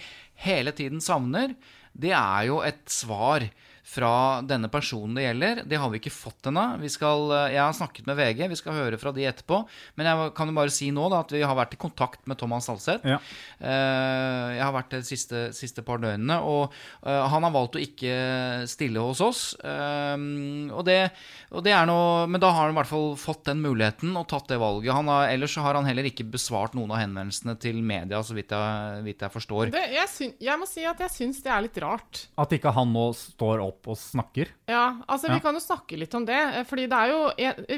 hele tiden savner, det er jo et svar fra denne personen det gjelder. Det har vi ikke fått ennå. Vi skal, eh, Jeg har snakket med VG, vi skal høre fra de etterpå. Men jeg kan jo bare si nå da, at vi har vært i kontakt med Thomas Alseth. Ja. Eh, Jeg har vært det de siste, siste par døgnene, og eh, han har valgt å ikke stille hos oss. Og det, og det er noe, men da har han i hvert fall fått den muligheten og tatt det valget. Han har, ellers så har han heller ikke besvart noen av henvendelsene til media, så vidt jeg, vidt jeg forstår. Det, jeg, syn, jeg må si at jeg syns det er litt rart. At ikke han nå står opp og snakker. Ja, altså Ja. Vi kan jo snakke litt om det. eh, fordi det er jo,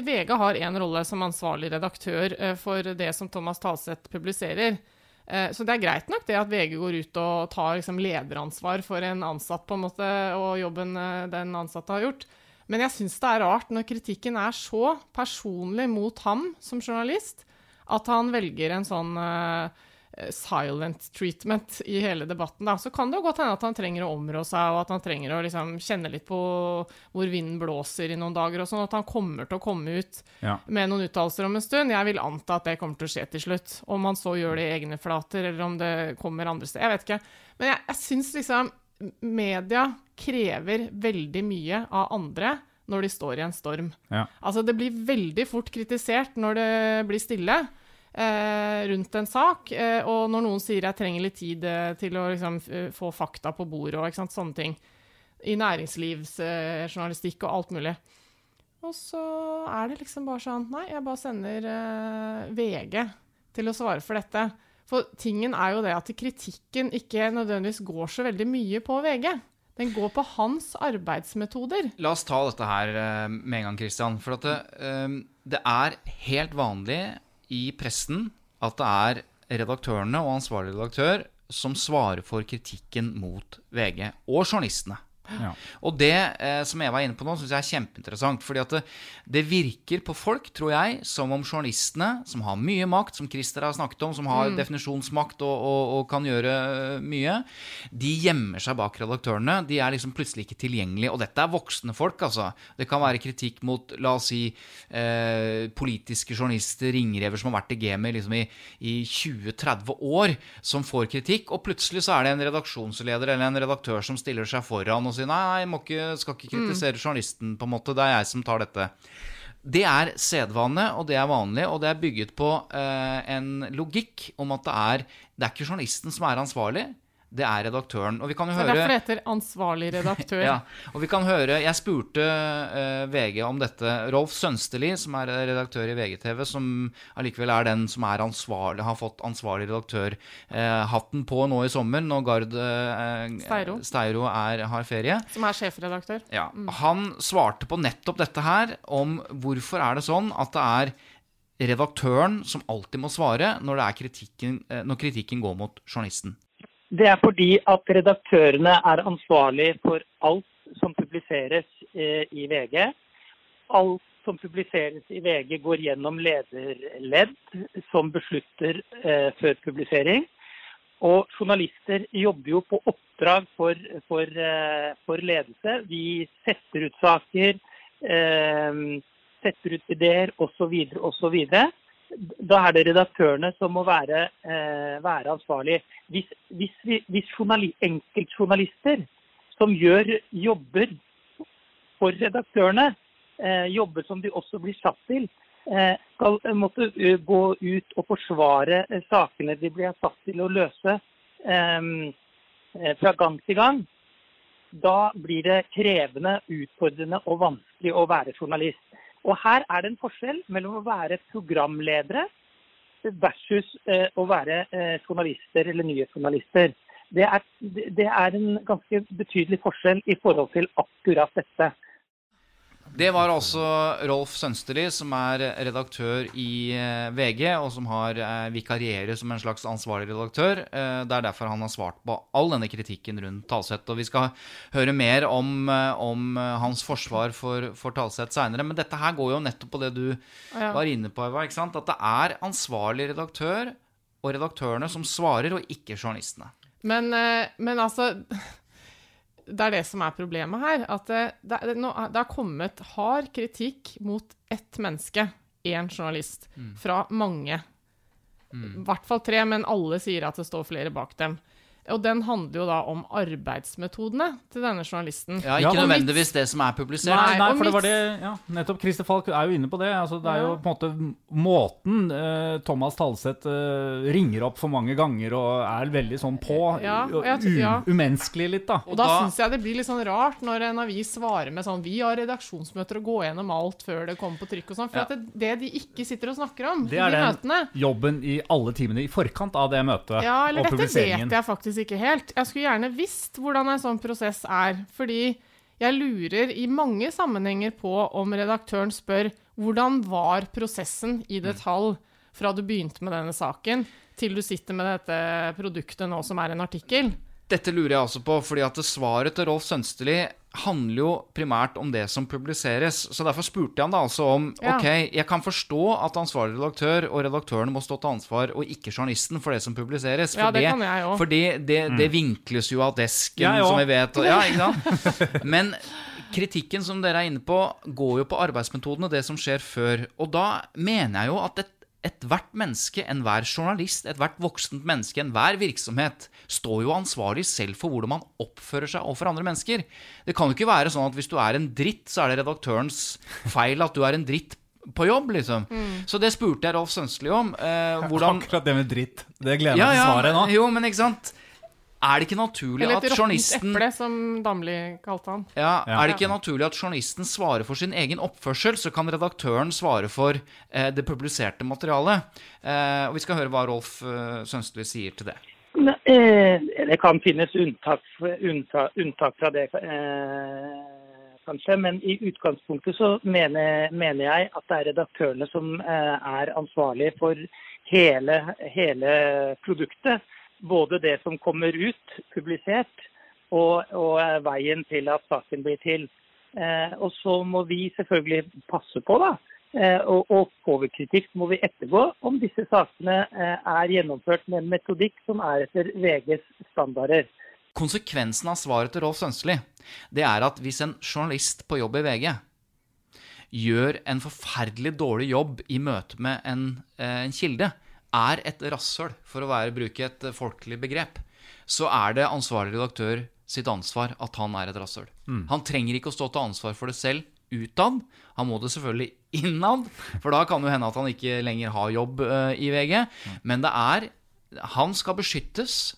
VG har en rolle som ansvarlig redaktør eh, for det som Thomas Talseth publiserer. Eh, Så det er greit nok det at VG går ut og tar liksom lederansvar for en ansatt på en måte, og jobben den ansatte har gjort. Men jeg syns det er rart når kritikken er så personlig mot ham som journalist, at han velger en sånn eh, silent treatment i hele debatten. Da. Så kan det jo godt hende at han trenger å områ seg, og at han trenger å liksom kjenne litt på hvor vinden blåser i noen dager, og sånn, at han kommer til å komme ut Ja. med noen uttalelser om en stund. Jeg vil anta at det kommer til å skje til slutt. Om han så gjør det i egne flater, eller om det kommer andre steder. Jeg vet ikke. Men jeg, jeg syns liksom media krever veldig mye av andre når de står i en storm. Ja. Altså, det blir veldig fort kritisert når det blir stille eh, rundt en sak, eh, og når noen sier 'jeg trenger litt tid eh, til å liksom, få fakta på bordet', og sant, sånne ting. I næringslivsjournalistikk og alt mulig. Og så er det liksom bare sånn Nei, jeg bare sender eh, VG til å svare for dette. For tingen er jo det at kritikken ikke nødvendigvis går så veldig mye på VG. Den går på hans arbeidsmetoder. La oss ta dette her eh, med en gang, Christian. For at det, eh, det er helt vanlig i pressen at det er redaktørene og ansvarlig redaktør som svarer for kritikken mot VG, og journalistene. Ja. Og det eh, som jeg var inne på nå, syns jeg er kjempeinteressant. fordi at det, det virker på folk, tror jeg, som om journalistene, som har mye makt, som Christer har snakket om, som har definisjonsmakt og, og, og kan gjøre eh, mye, de gjemmer seg bak redaktørene. De er liksom plutselig ikke tilgjengelige. Og dette er voksne folk, altså. Det kan være kritikk mot, la oss si, eh, politiske journalister, ringrever som har vært i gamet liksom i, i 20-30 år, som får kritikk. Og plutselig så er det en redaksjonsleder eller en redaktør som stiller seg foran og sier nei, jeg må ikke, skal ikke kritisere journalisten, på en måte. Det er jeg som tar dette. Det er sedvane, og det er vanlig, og det er bygget på eh, en logikk om at det er, det er ikke journalisten som er ansvarlig, det er redaktøren. Og vi kan jo Det er høre derfor heter ansvarlig redaktør. ja, og vi kan høre Jeg spurte uh, VG om dette. Rolf Sønsteli, som er redaktør i VGTV, som allikevel er den som er ansvarlig, har fått ansvarlig redaktør-hatten på nå i sommer, når Gard uh, Steiro. Steiro er, har ferie. Som er sjefredaktør. Ja, Han svarte på nettopp dette her, om hvorfor er det sånn at det er redaktøren som alltid må svare når, det er kritikken, eh, når kritikken går mot journalisten. Det er fordi at redaktørene er ansvarlig for alt som publiseres eh, i VG. Alt som publiseres i VG går gjennom lederledd som beslutter eh, før publisering. Og journalister jobber jo på oppdrag for, for, eh, for ledelse. Vi setter ut saker, setter ut ideer osv. osv. Da er det redaktørene som må være, eh, være ansvarlig. Hvis, hvis, vi, hvis journali enkeltjournalister som gjør jobber for redaktørene, eh, jobber som de også blir satt til, eh, skal eh, måtte eh, gå ut og forsvare eh, sakene de blir satt til å løse fra gang til gang, da blir det krevende, utfordrende og vanskelig å være journalist. Og her er det en forskjell mellom å være programledere versus eh, å være eh, journalister eller nyhetsjournalister. Det er, det er en ganske betydelig forskjell i forhold til akkurat dette. Det var altså Rolf Sønsterli, som er redaktør i eh, VG, og som har eh, vikarierer som en slags ansvarlig redaktør. Eh, Det er derfor han har svart på all denne kritikken rundt Talseth. Og vi skal høre mer om, om hans forsvar for, for Talseth seinere. Men dette her går jo nettopp på det du Ja. var inne på, Eva. At det er ansvarlig redaktør og redaktørene som svarer, og ikke journalistene. Men, men altså Det er det som er problemet her. At det, det, nå, er- det har kommet hard kritikk mot ett menneske, én journalist, Mm. fra mange. I hvert fall tre, men alle sier at det står flere bak dem. Og den handler jo da om arbeidsmetodene til denne journalisten. Ja, Ikke ja, nødvendigvis det som er publisert. Nei, nei, for det var mitt- det ja, Nettopp. Christer Falk er jo inne på det. Altså, det er jo på en måte måten eh, Thomas Talseth eh, ringer opp for mange ganger og er veldig sånn på. Ja, jeg u- ja. Umenneskelig litt, da. Og da, syns jeg det blir litt sånn rart når en avis svarer med sånn Vi har redaksjonsmøter og går gjennom alt før det kommer på trykk og sånn. For Ja. at det, det de ikke sitter og snakker om Det er de den møtene jobben i alle timene i forkant av det møtet Ja, eller og dette publiseringen. vet jeg faktisk ikke helt. Jeg skulle gjerne visst hvordan en sånn prosess er. Fordi jeg lurer i mange sammenhenger på om redaktøren spør hvordan var prosessen i detalj fra du begynte med denne saken, til du sitter med dette produktet nå som er en artikkel. Dette lurer jeg også på, fordi at svaret til Rolf Sønsterli handler jo primært om det som publiseres. Så derfor spurte jeg han da altså om Ja. Ok, jeg kan forstå at ansvarlig redaktør og redaktøren må stå til ansvar, og ikke journalisten, for det som publiseres. For Ja, det kan jeg også. Fordi det, det, det vinkles jo av desken, Jeg som vi vet. Og, ja, ikke sant? Men kritikken som dere er inne på, går jo på arbeidsmetodene, det som skjer før. Og da mener jeg jo at et Ethvert menneske, enhver journalist, ethvert voksent menneske, enhver virksomhet står jo ansvarlig selv for hvordan man oppfører seg overfor andre mennesker. Det kan jo ikke være sånn at hvis du er en dritt, så er det redaktørens feil at du er en dritt på jobb, liksom. Så det spurte jeg Rolf Sønstli om. Eh, hvordan Akkurat det med dritt. Det gleder jeg meg til svaret nå. Jo, men ikke sant? Er det ikke naturlig Eller at et råttent journalisten eple, som Damli kalte han. ja, Ja. Er det ikke naturlig at journalisten svarer for sin egen oppførsel, så kan redaktøren svare for eh, det publiserte materialet? Eh, og Vi skal høre hva Rolf eh, Sønstli sier til det. Ne- eh, Det kan finnes unntak, unntak, unntak fra det, eh, kanskje. Men i utgangspunktet så mener, mener jeg at det er redaktørene som eh, er ansvarlig for hele, hele produktet. Både det som kommer ut, publisert, og, og veien til at saken blir til. Eh, og så må vi selvfølgelig passe på, da. Eh, og, og får vi kritikk, må vi ettergå om disse sakene eh, er gjennomført med en metodikk som er etter VGs standarder. Konsekvensen av svaret til Rolf Sønsli det er at hvis en journalist på jobb i VG gjør en forferdelig dårlig jobb i møte med en, eh, en kilde, er et rasshøl, for å være, bruke et eh, folkelig begrep, så er det ansvarlig redaktør sitt ansvar at han er et rasshøl. Han trenger ikke å stå til ansvar for det selv utad. Han må det selvfølgelig innad, for da kan det hende at han ikke lenger har jobb uh, i VG. Men det er Han skal beskyttes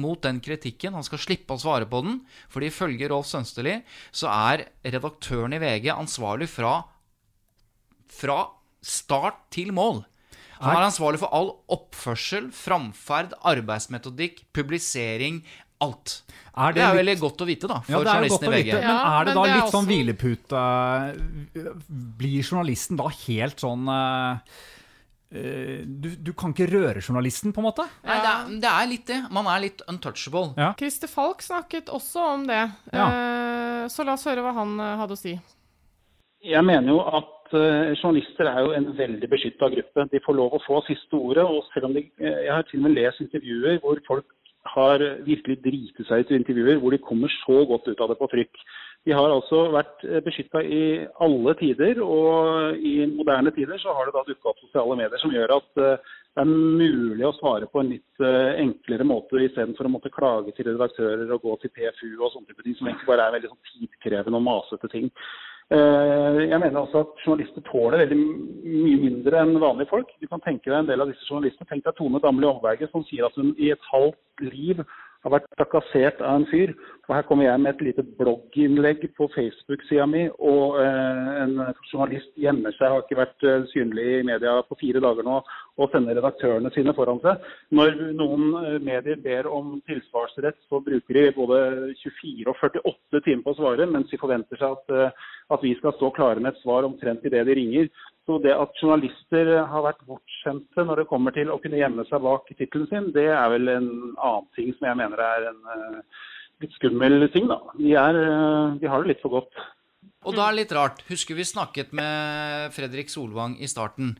mot den kritikken. Han skal slippe å svare på den. fordi ifølge Rolf Sønsterli så er redaktøren i VG ansvarlig fra, fra start til mål. Han er ansvarlig for all oppførsel, framferd, arbeidsmetodikk, publisering, alt. Er Det er litt- veldig godt å vite, da, for Ja, det er journalisten i vite. VG. Men er det men da det er litt sånn også- hvilepute Blir journalisten da helt sånn eh, eh, du, du kan ikke røre journalisten, på en måte? Nei, det, er, det er litt det. Man er litt untouchable. Ja. Christer Falk snakket også om det. Ja. så la oss høre hva han eh, hadde å si. Jeg mener jo at eh, journalister er jo en veldig beskytta gruppe. De får lov å få siste ordet. og selv om de, eh, Jeg har til og med lest intervjuer hvor folk har virkelig driti seg ut i intervjuer, hvor de kommer så godt ut av det på trykk. De har altså vært beskytta i alle tider, og i moderne tider så har det da dukka opp sosiale medier som gjør at eh, det er mulig å svare på en litt eh, enklere måte, istedenfor å måtte klage til redaktører og gå til PFU og sånne type ting, som egentlig bare er veldig sånn tidkrevende og masete ting. Eh, Jeg mener også at journalister tåler veldig mye mindre enn vanlige folk. Du kan tenke deg en del av disse journalistene. Tenk deg Tone Damli Omberget som sier at hun i et halvt liv har vært trakassert av en fyr. Og her kommer jeg med et lite blogginnlegg på Facebook-sida mi, og eh, en journalist gjemmer seg, har ikke vært eh, synlig i media på fire dager nå, og sender redaktørene sine foran seg. Når noen eh, medier ber om tilsvarsrett, så bruker de både 24 og 48 timer på å svare, mens de forventer seg at, at vi skal stå klare med et svar omtrent idet de ringer. Så det at journalister har vært bortskjemte når det kommer til å kunne gjemme seg bak tittelen sin, det er vel en annen ting som jeg mener er en uh, litt skummel ting, da. De, er, uh, de har det litt for godt. Og da er det litt rart. Husker vi snakket med Fredrik Solvang i starten.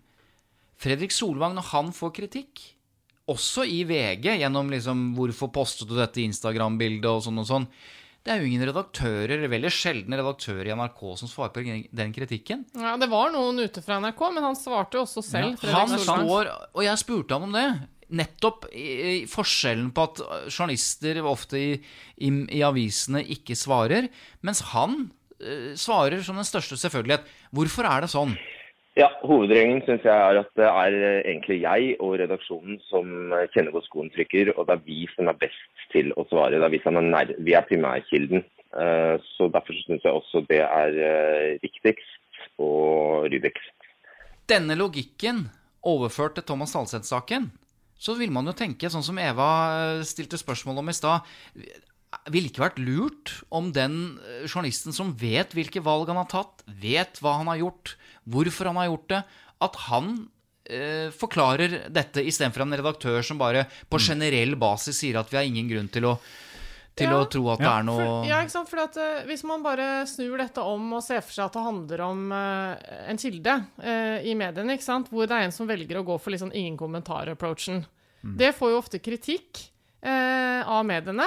Fredrik Solvang, når han får kritikk, også i VG, gjennom liksom 'Hvorfor postet du dette Instagram-bildet?' og sånn og sånn det er jo ingen redaktører, veldig sjeldne redaktører i NRK som svarer på den kritikken. Ja, Det var noen ute fra NRK, men han svarte jo også selv. Ja, han står, Og jeg spurte han om det. Nettopp i, i forskjellen på at journalister ofte i, i, i avisene ikke svarer, mens han uh, svarer som den største selvfølgelighet. Hvorfor er det sånn? Ja, Hovedregelen syns jeg er at det er egentlig jeg og redaksjonen som kjenner hvor skoen trykker, og det er vi som er best til å svare. Det er vi som er nær, vi er primærkilden. Eh, så Derfor syns jeg også det er eh, riktigst og ryddigst. Denne logikken overført til Thomas Salseth-saken, så vil man jo tenke, sånn som Eva eh, stilte spørsmål om i stad ville ikke vært lurt om den journalisten som vet hvilke valg han har tatt, vet hva han har gjort, hvorfor han har gjort det, at han eh, forklarer dette istedenfor en redaktør som bare på mm. generell basis sier at vi har ingen grunn til å til ja. å tro at ja. det er noe for, Ja, ikke sant. For at, uh, hvis man bare snur dette om og ser for seg at det handler om uh, en kilde uh, i mediene, ikke sant? hvor det er en som velger å gå for liksom ingen kommentar-approachen, mm. det får jo ofte kritikk av mediene,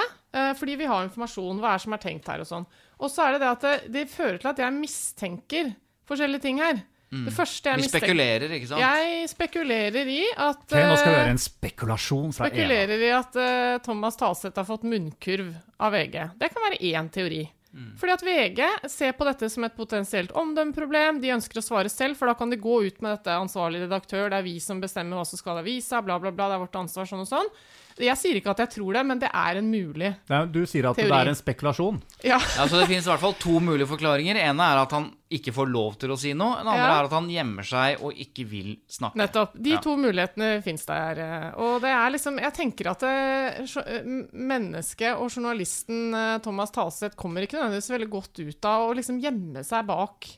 fordi vi har informasjon. Hva er det som er tenkt her, og sånn. Og så er det det at det, det fører til at jeg mistenker forskjellige ting her. Mm. Det første jeg Vi spekulerer, ikke sant? Jeg spekulerer i at okay, Nå skal vi høre en spekulasjon fra Spekulerer Eva. i at uh, Thomas Talseth har fått munnkurv av VG. Det kan være én teori. Mm. Fordi at VG ser på dette som et potensielt omdømmeproblem. De ønsker å svare selv, for da kan de gå ut med dette ansvarlig redaktør, det er vi som bestemmer hva som skal i avisa, bla, bla, bla, det er vårt ansvar, sånn og sånn. Jeg sier ikke at jeg tror det, men det er en mulig teori. Du sier at teori. det er en spekulasjon? Ja. ja så det finnes i hvert fall to mulige forklaringer. En er at han ikke får lov til å si noe. Den andre ja. er at han gjemmer seg og ikke vil snakke. Nettopp. De ja. to mulighetene fins der. Og det er liksom Jeg tenker at det, eh, mennesket og journalisten eh, Thomas Talseth kommer ikke nødvendigvis veldig godt ut av å liksom gjemme seg bak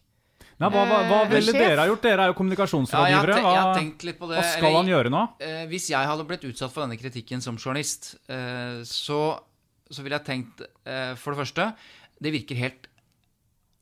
Nei, hva, hva, hva eh, ville dere ha gjort? Dere er jo kommunikasjonsrådgivere. Ja, hva, hva, skal han gjøre nå? Eh, hvis jeg hadde blitt utsatt for denne kritikken som journalist, eh, så, så ville jeg tenkt eh, For det første, det virker helt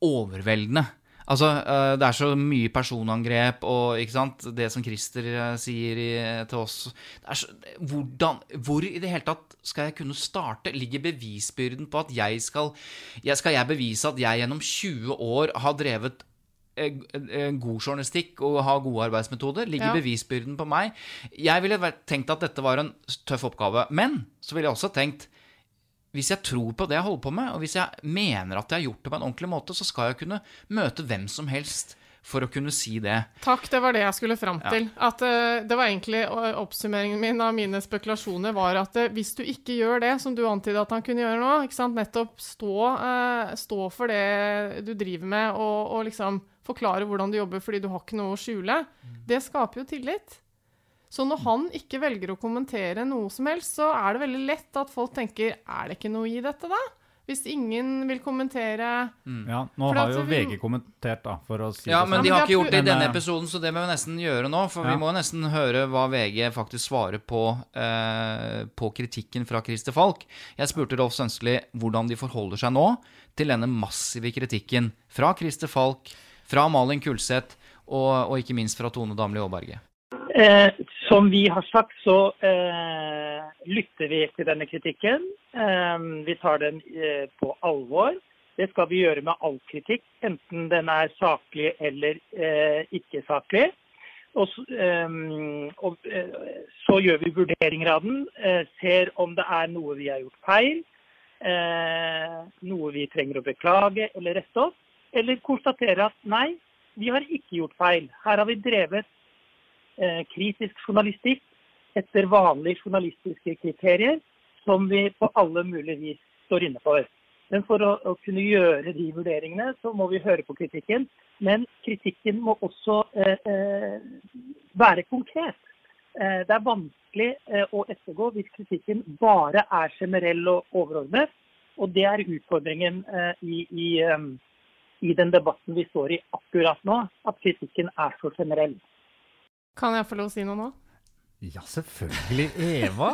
overveldende. Altså, eh, Det er så mye personangrep og ikke sant, det som Christer eh, sier i, til oss så, hvordan, Hvor i det hele tatt skal jeg kunne starte? Ligger bevisbyrden på at jeg skal jeg, Skal jeg bevise at jeg gjennom 20 år har drevet Eh, eh, god journalistikk og ha gode arbeidsmetoder. Ligger ja. bevisbyrden på meg? Jeg ville tenkt at dette var en tøff oppgave. Men så ville jeg også tenkt hvis jeg tror på det jeg holder på med, og hvis jeg mener at jeg har gjort det på en ordentlig måte, så skal jeg kunne møte hvem som helst for å kunne si det. Takk, det var det jeg skulle fram til. Ja. At uh, Det var egentlig oppsummeringen min av mine spekulasjoner var at uh, hvis du ikke gjør det som du antydet at han kunne gjøre nå, ikke sant? nettopp stå, stå for det du driver med, og, og, liksom forklare hvordan du jobber fordi du har ikke noe å skjule, mm. det skaper jo tillit. Så når han ikke velger å kommentere noe som helst, så er det veldig lett at folk tenker er det ikke noe i dette, da? Hvis ingen vil kommentere mm. Ja, nå har jo vi... VG kommentert, da, for å si ja, det sånn. Men de har ikke gjort det i denne episoden, så det må vi nesten gjøre nå. For ja. vi må nesten høre hva VG faktisk svarer på, eh, på kritikken fra Christer Falk. Jeg spurte Rolf Sønsteli hvordan de forholder seg nå til denne massive kritikken fra Christer Falk, fra Malin Kulseth og, og ikke minst fra Tone Damli Aaberge. Eh, som vi har sagt, så eh, lytter vi til denne kritikken. Eh, vi tar den eh, på alvor. Det skal vi gjøre med all kritikk, enten den er saklig eller eh, ikke saklig. Og, eh, og så gjør vi vurderinger av den, ser om det er noe vi har gjort feil, noe vi trenger å beklage eller rette opp, eller konstatere at nei, vi har ikke gjort feil. Her har vi drevet Eh, kritisk journalistikk etter vanlige journalistiske kriterier, som vi på alle mulige vis står inne for. Men for å, å, kunne gjøre de vurderingene, så må vi høre på kritikken. Men kritikken må også eh, eh, være konkret. Eh, det er vanskelig eh, å ettergå hvis kritikken bare er generell og overordnet. Og det er utfordringen eh, i, i, eh, i, den debatten vi står i akkurat nå, at kritikken er så generell. Kan jeg få lov å si noe nå? Ja, selvfølgelig. Eva!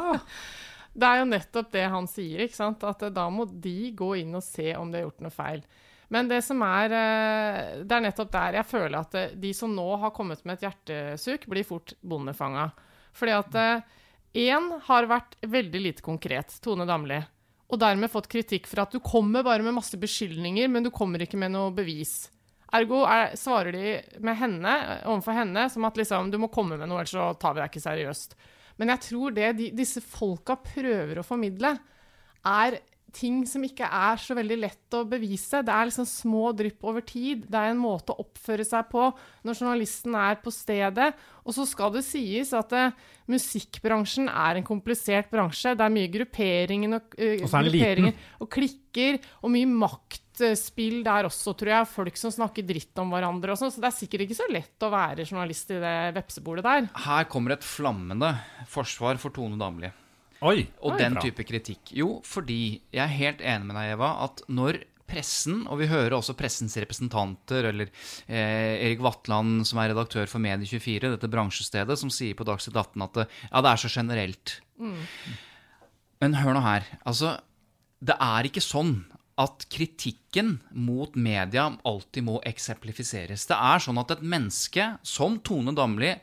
det er jo nettopp det han sier, ikke sant? at da må de gå inn og se om de har gjort noe feil. Men det som er Det er nettopp der jeg føler at de som nå har kommet med et hjertesuk, blir fort bondefanga. Fordi at én har vært veldig lite konkret, Tone Damli og dermed fått kritikk for at du kommer bare med masse beskyldninger, men du kommer ikke med noe bevis. Ergo er, svarer de med henne, overfor henne som at liksom, du må komme med noe, ellers så tar vi deg ikke seriøst. Men jeg tror det de, disse folka prøver å formidle, er ting som ikke er så veldig lett å bevise. Det er liksom små drypp over tid. Det er en måte å oppføre seg på når journalisten er på stedet. Og så skal det sies at uh, musikkbransjen er en komplisert bransje. Det er mye grupperinger og, uh, grupperinger og klikker, og mye maktspill der også, tror jeg. Folk som snakker dritt om hverandre og sånn. Så det er sikkert ikke så lett å være journalist i det vepsebordet der. Her kommer et flammende forsvar for Tone Damli. Oi, og Oi, den bra. type kritikk. Jo, fordi jeg er helt enig med deg, Eva, at når pressen, og vi hører også pressens representanter, eller eh, Erik Vatland, som er redaktør for Medie24, dette bransjestedet, som sier på Dagsnytt 18 at det, ja, det er så generelt. Mm. Men hør nå her. Altså, det er ikke sånn at kritikken mot media alltid må eksemplifiseres. Det er sånn at et menneske som Tone Damli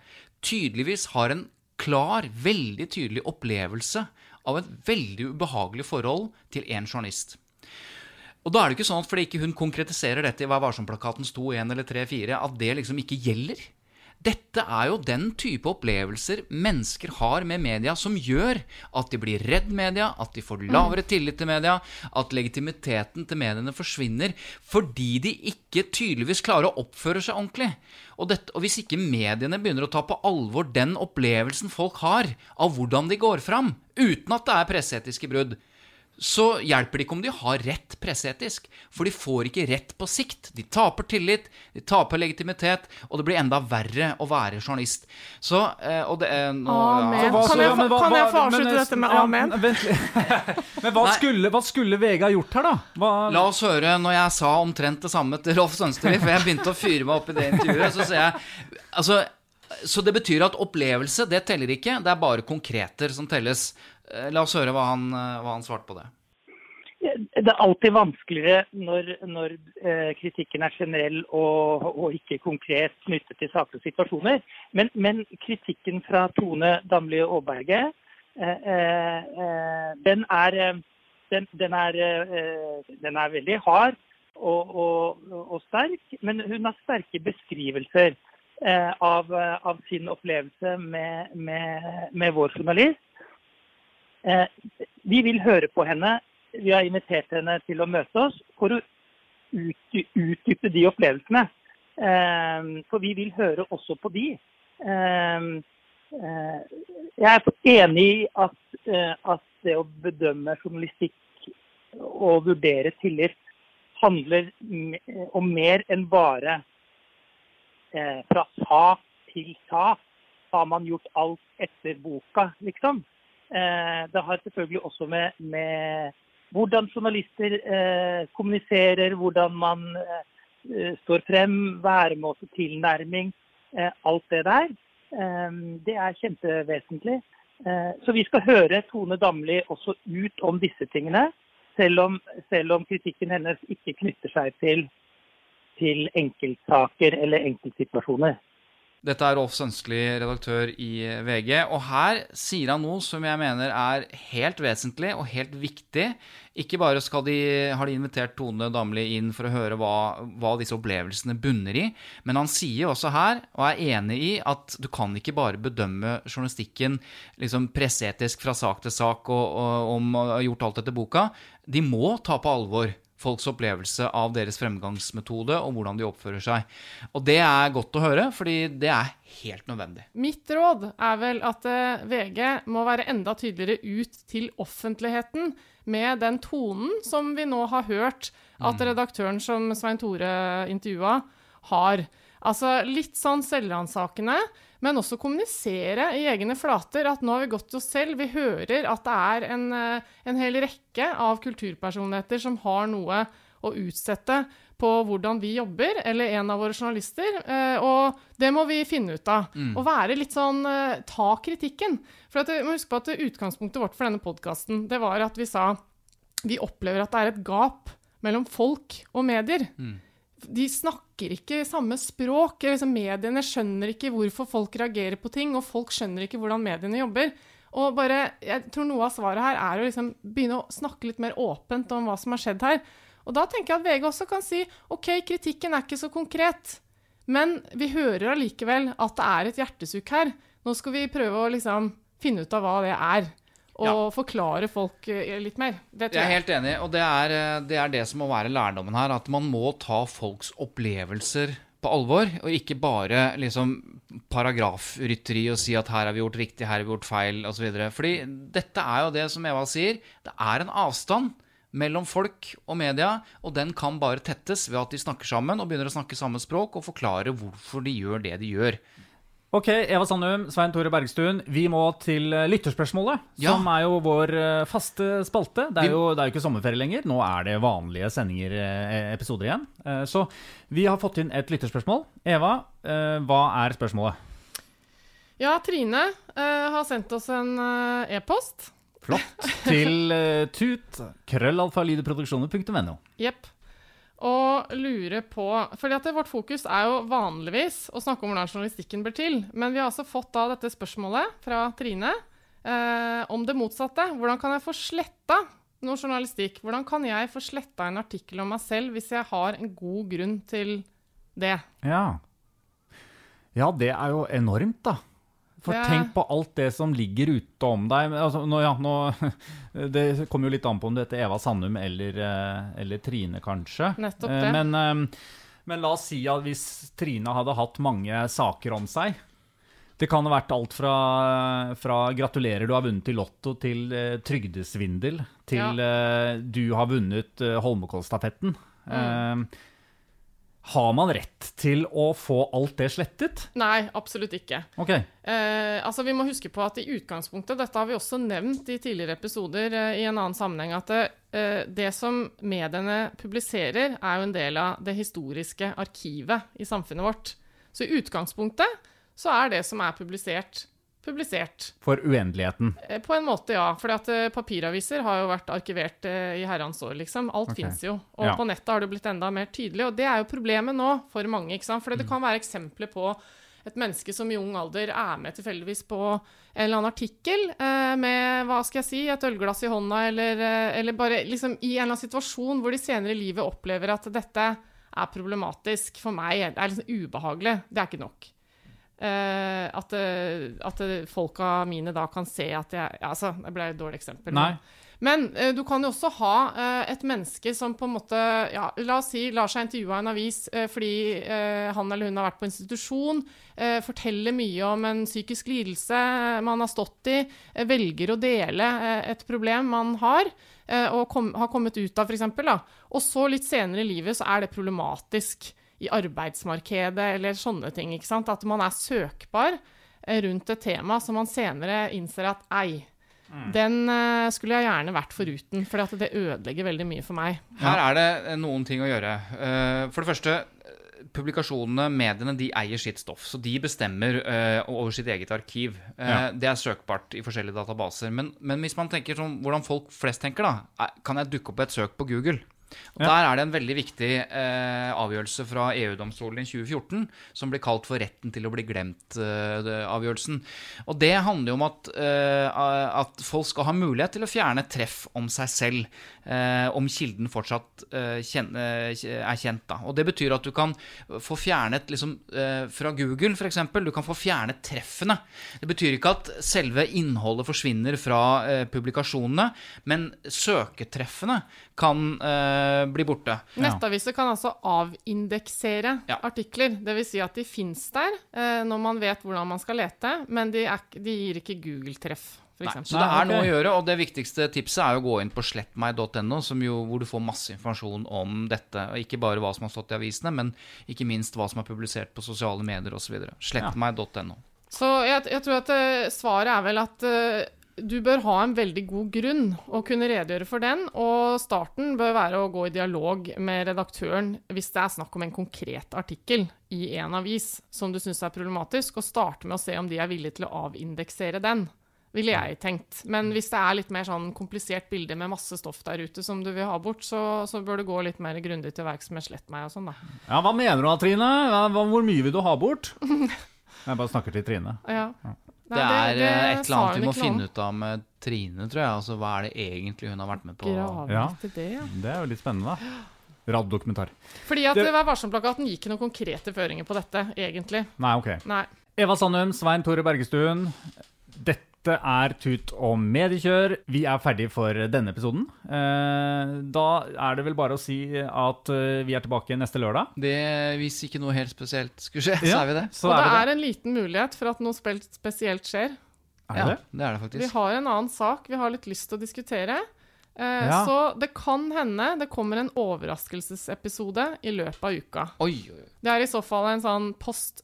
tydeligvis har en klar, veldig tydelig opplevelse av et veldig ubehagelig forhold til en journalist. Og da er det ikke sånn at fordi ikke hun konkretiserer dette i Vær varsom-plakaten sto 1 eller 3-4, at det liksom ikke gjelder. Dette er jo den type opplevelser mennesker har med media som gjør at de blir redd media, at de får lavere tillit til media, at legitimiteten til mediene forsvinner fordi de ikke tydeligvis klarer å oppføre seg ordentlig. Og, dette, og hvis ikke mediene begynner å ta på alvor den opplevelsen folk har av hvordan de går fram, uten at det er presseetiske brudd, så hjelper det ikke om de har rett presseetisk, for de får ikke rett på sikt. De taper tillit, de taper legitimitet, og det blir enda verre å være journalist. Så, eh, og det er nå, Amen. ja. Kan jeg, Ja, hva- kan jeg få avslutte dette med ja, amen? Vent. Men hva skulle, hva skulle VG ha gjort her, da? Hva, La oss høre når jeg sa omtrent det samme til Rolf Sønsterud, for jeg begynte å fyre meg opp i det intervjuet. Så sier jeg altså, Så det betyr at opplevelse, det teller ikke. Det er bare konkreter som telles. Eh, La oss høre hva han, eh, hva han svarte på det. Det er alltid vanskeligere når, når eh, kritikken er generell og, og, ikke konkret knyttet til saklige situasjoner. Men, men kritikken fra Tone Damli Aaberge, den, er, den, den, er, den er veldig hard og, og, og, sterk. Men hun har sterke beskrivelser av, av, sin opplevelse med, med, med vår journalist. vi vil høre på henne vi har invitert henne til å møte oss for å utdype de opplevelsene. For vi vil høre også på de. Jeg er enig i at, at det å bedømme journalistikk og vurdere tillit handler om mer enn bare fra sak til sak. Har man gjort alt etter boka, liksom? Det har selvfølgelig også med, med hvordan journalister eh, kommuniserer, hvordan man eh, står frem, væremåte, tilnærming. Eh, alt det der. det er kjempevesentlig. så vi skal høre Tone Damli også ut om disse tingene. Selv om, selv om kritikken hennes ikke knytter seg til, til enkeltsaker eller enkeltsituasjoner. Dette er Rolf Sønskli, redaktør i VG, og her sier han noe som jeg mener er helt vesentlig og helt viktig. Ikke bare de, har de invitert Tone Damli inn for å høre hva, hva, disse opplevelsene bunner i, men han sier også her, og er enig i, at du kan ikke bare bedømme journalistikken liksom presseetisk fra sak til sak og, og om å ha gjort alt etter boka. De må ta på alvor folks opplevelse av deres fremgangsmetode og hvordan de oppfører seg. Og det er godt å høre, fordi det er helt nødvendig. Mitt råd er vel at eh, VG må være enda tydeligere ut til offentligheten med den tonen som vi nå har hørt at redaktøren som Svein Tore intervjua, har. Altså litt sånn selvransakende, men også kommunisere i egne flater at nå har vi gått til oss selv. Vi hører at det er en, eh, en hel rekke av kulturpersonligheter som har noe å utsette på hvordan vi jobber, eller en av våre journalister. eh, Og det må vi finne ut av. Mm. Og være litt sånn eh, Ta kritikken. For at, huske på at utgangspunktet vårt for denne podkasten, det var at vi sa vi opplever at det er et gap mellom folk og medier. De snakker ikke samme språk. Liksom, mediene skjønner ikke hvorfor folk reagerer på ting, og folk skjønner ikke hvordan mediene jobber. Og bare, jeg tror Noe av svaret her er å liksom begynne å snakke litt mer åpent om hva som har skjedd her. Og Da tenker jeg at VG også kan si OK, kritikken er ikke så konkret, men vi hører allikevel at det er et hjertesukk her. Nå skal vi prøve å liksom finne ut av hva det er, og forklare folk eh, litt mer. Det Jeg tror er helt enig, og det er, eh, det er det som må være lærdommen her. At man må ta folks opplevelser på alvor, og ikke bare liksom paragrafrytteri og si at her har vi gjort riktig, her har vi gjort feil, osv. Fordi dette er jo det som Eva sier, det er en avstand mellom folk og media, og den kan bare tettes ved at de snakker sammen og begynner å snakke samme språk og forklare hvorfor de gjør det de gjør. Ok, Eva Sandum, Svein Tore Bergstuen. Vi må til eh, lytterspørsmålet, Ja. som er jo vår eh, faste spalte. Det er jo, det er jo ikke sommerferie lenger. Nå er det vanlige sendinger, eh, episoder igjen. Så vi har fått inn et lytterspørsmål. Eva, hva er spørsmålet? Ja, Trine har sendt oss en e-post. Flott. Til uh, tut. Krøllalfalydeproduksjoner.no. Jepp. Og lurer på fordi at Vårt fokus er jo vanligvis å snakke om hvordan journalistikken blir til. Men vi har altså fått da dette spørsmålet fra Trine eh, om det motsatte. Hvordan kan jeg få sletta noe journalistikk? Hvordan kan jeg få sletta en artikkel om meg selv hvis jeg har en god grunn til det? Ja. Ja, det er jo enormt, da. For er- tenk på alt det som ligger ute om deg. Altså, nå, ja, nå, det kommer jo litt an på om du heter Eva Sandum eller, eh, eller Trine, kanskje. Nettopp Eh, det. Men, eh, men la oss si at hvis Trine hadde hatt mange saker om seg Det kan ha vært alt fra, fra 'gratulerer, du har vunnet i Lotto' til trygdesvindel, til ja. 'du har vunnet Holmenkollstafetten'. Mm. Har man rett til å få alt det slettet? Nei, absolutt ikke. Ok. Eh, altså Vi må huske på at i utgangspunktet, dette har vi også nevnt i tidligere episoder eh, i en annen sammenheng, at det, eh, det som mediene publiserer, er jo en del av det historiske arkivet i samfunnet vårt. Så i utgangspunktet så er det som er publisert, publisert. For uendeligheten. Eh, På en måte, ja. For papiraviser har jo vært arkivert eh, i herrens år, liksom. Alt okay. finnes jo. Og Ja. på nettet har det blitt enda mer tydelig. Og det er jo problemet nå for mange. ikke sant? For det kan være eksempler på et menneske som i ung alder er med tilfeldigvis på en eller annen artikkel eh, med hva skal jeg si, et ølglass i hånda, eller, eh, eller bare liksom i en eller annen situasjon hvor de senere i livet opplever at dette er problematisk for meg. Det er liksom ubehagelig. Det er ikke nok. Eh, at, eh, at eh, folka mine da kan se at jeg Altså, det ble et dårlig eksempel. Nei. Men uh, du kan jo også ha uh, et menneske som på en måte ja, La oss si lar seg intervjue av en avis fordi han eller hun har vært på institusjon, forteller mye om en psykisk lidelse man har stått i, velger å dele et problem man har, og kom, har kommet ut av, f.eks. Og så litt senere i livet så er det problematisk i arbeidsmarkedet eller sånne ting. ikke sant? At man er søkbar eh, rundt et tema som man senere innser at ei, den uh, skulle jeg gjerne vært foruten, for det ødelegger veldig mye for meg. Her er det eh, noen ting å gjøre. Uh, For det første, publikasjonene, mediene, de eier sitt stoff. Så de bestemmer uh, over sitt eget arkiv. Eh, Ja. Det er søkbart i forskjellige databaser. Men, men hvis man tenker sånn, hvordan folk flest tenker, da, kan jeg dukke opp et søk på Google? Og Ja. Der er det en veldig viktig eh, avgjørelse fra EU-domstolen i 2014 som blir kalt for 'retten til å bli glemt'-avgjørelsen. og Det handler jo om at, eh, at folk skal ha mulighet til å fjerne treff om seg selv, eh, om kilden fortsatt eh, kjen, eh, er kjent. Da. Og Det betyr at du kan få fjernet liksom, eh, fra Google f.eks. Du kan få fjernet treffene. Det betyr ikke at selve innholdet forsvinner fra eh, publikasjonene, men søketreffene kan eh, bli borte. Nettaviser kan altså avindeksere Ja. artikler. Dvs. Si at de fins der eh, når man vet hvordan man skal lete, men de, er, de gir ikke Google-treff, Nei, så det er noe å gjøre, og det viktigste tipset er å gå inn på slettmeg.no, hvor du får masse informasjon om dette. Og ikke bare hva som har stått i avisene, men ikke minst hva som er publisert på sosiale medier osv. Slettmeg.no. Så jeg, jeg tror at eh, svaret er vel at eh, du bør ha en veldig god grunn å kunne redegjøre for den, og starten bør være å gå i dialog med redaktøren hvis det er snakk om en konkret artikkel i en avis som du syns er problematisk, og starte med å se om de er villige til å avindeksere den. Ville jeg tenkt. Men hvis det er litt mer sånn komplisert bilde med masse stoff der ute som du vil ha bort, så, så bør det gå litt mer grundig til verks med slett meg og sånn, da. Ja, Hva mener du da, Trine? Hvor mye vil du ha bort? Jeg bare snakker til Trine. Ja. Nei, Det er eh, et eller annet vi må finne ut av med Trine, tror jeg. Altså, Hva er det egentlig hun har vært med på? Ja. det, ja. Det er jo litt spennende, da. Radiodokumentar. Fordi at Det- Vær varsom-plakaten gir ikke noen konkrete føringer på dette, egentlig. Nei, ok. Nei. Eva Sandum, Svein Tore Bergestuen. Dette er Tut og mediekjør. Vi er ferdig for denne episoden. Eh, da er det vel bare å si at eh, vi er tilbake neste lørdag. Det, hvis ikke noe helt spesielt skulle skje, så er vi det. Så Og er det er en liten mulighet for at noe spesielt skjer. Er Ja, det Ja, det er det Vi har en annen sak vi har litt lyst til å diskutere. Eh, Ja. Så det kan hende det kommer en overraskelsesepisode i løpet av uka. Oi, oi. Det er i så fall en sånn post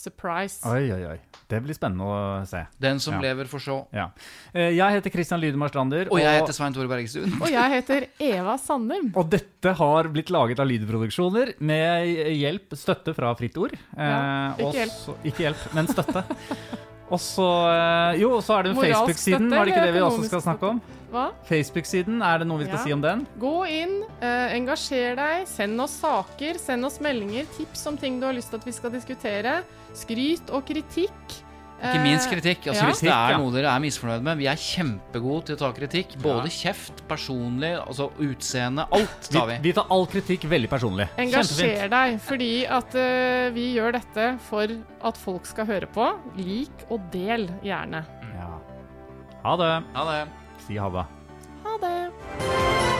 sommer-surprise. Oi, oi, oi. Det blir spennende å se. Den som Ja. lever, får se. Ja. Eh, Jeg heter Christian Lydemar Strander. Og jeg heter Svein Tore Bergestuen. Og jeg heter Eva Sandum. Og dette har blitt laget av Lydproduksjoner med hjelp, støtte fra Fritt Ord. Ja, Eh, ikke og hjelp. så- Ikke hjelp, men støtte. Og så eh, Jo, så er det Facebook-siden, var det ikke det vi også skal snakke om? Hva? Facebook-siden, er det noe vi skal Ja. si om den? Gå inn, eh, engasjer deg, send oss saker, send oss meldinger, tips om ting du har lyst til at vi skal diskutere. Skryt og kritikk. Ikke minst kritikk. Altså, ja. Hvis det er noe dere er misfornøyd med Vi er kjempegode til å ta kritikk. Både kjeft, personlig, altså utseende. Alt tar Vi, vi. vi tar all kritikk veldig personlig. Engasjer deg, fordi at uh, vi gjør dette for at folk skal høre på. Lik og del gjerne. Ja. Ha det. Ha det. Si ha det. Ha det.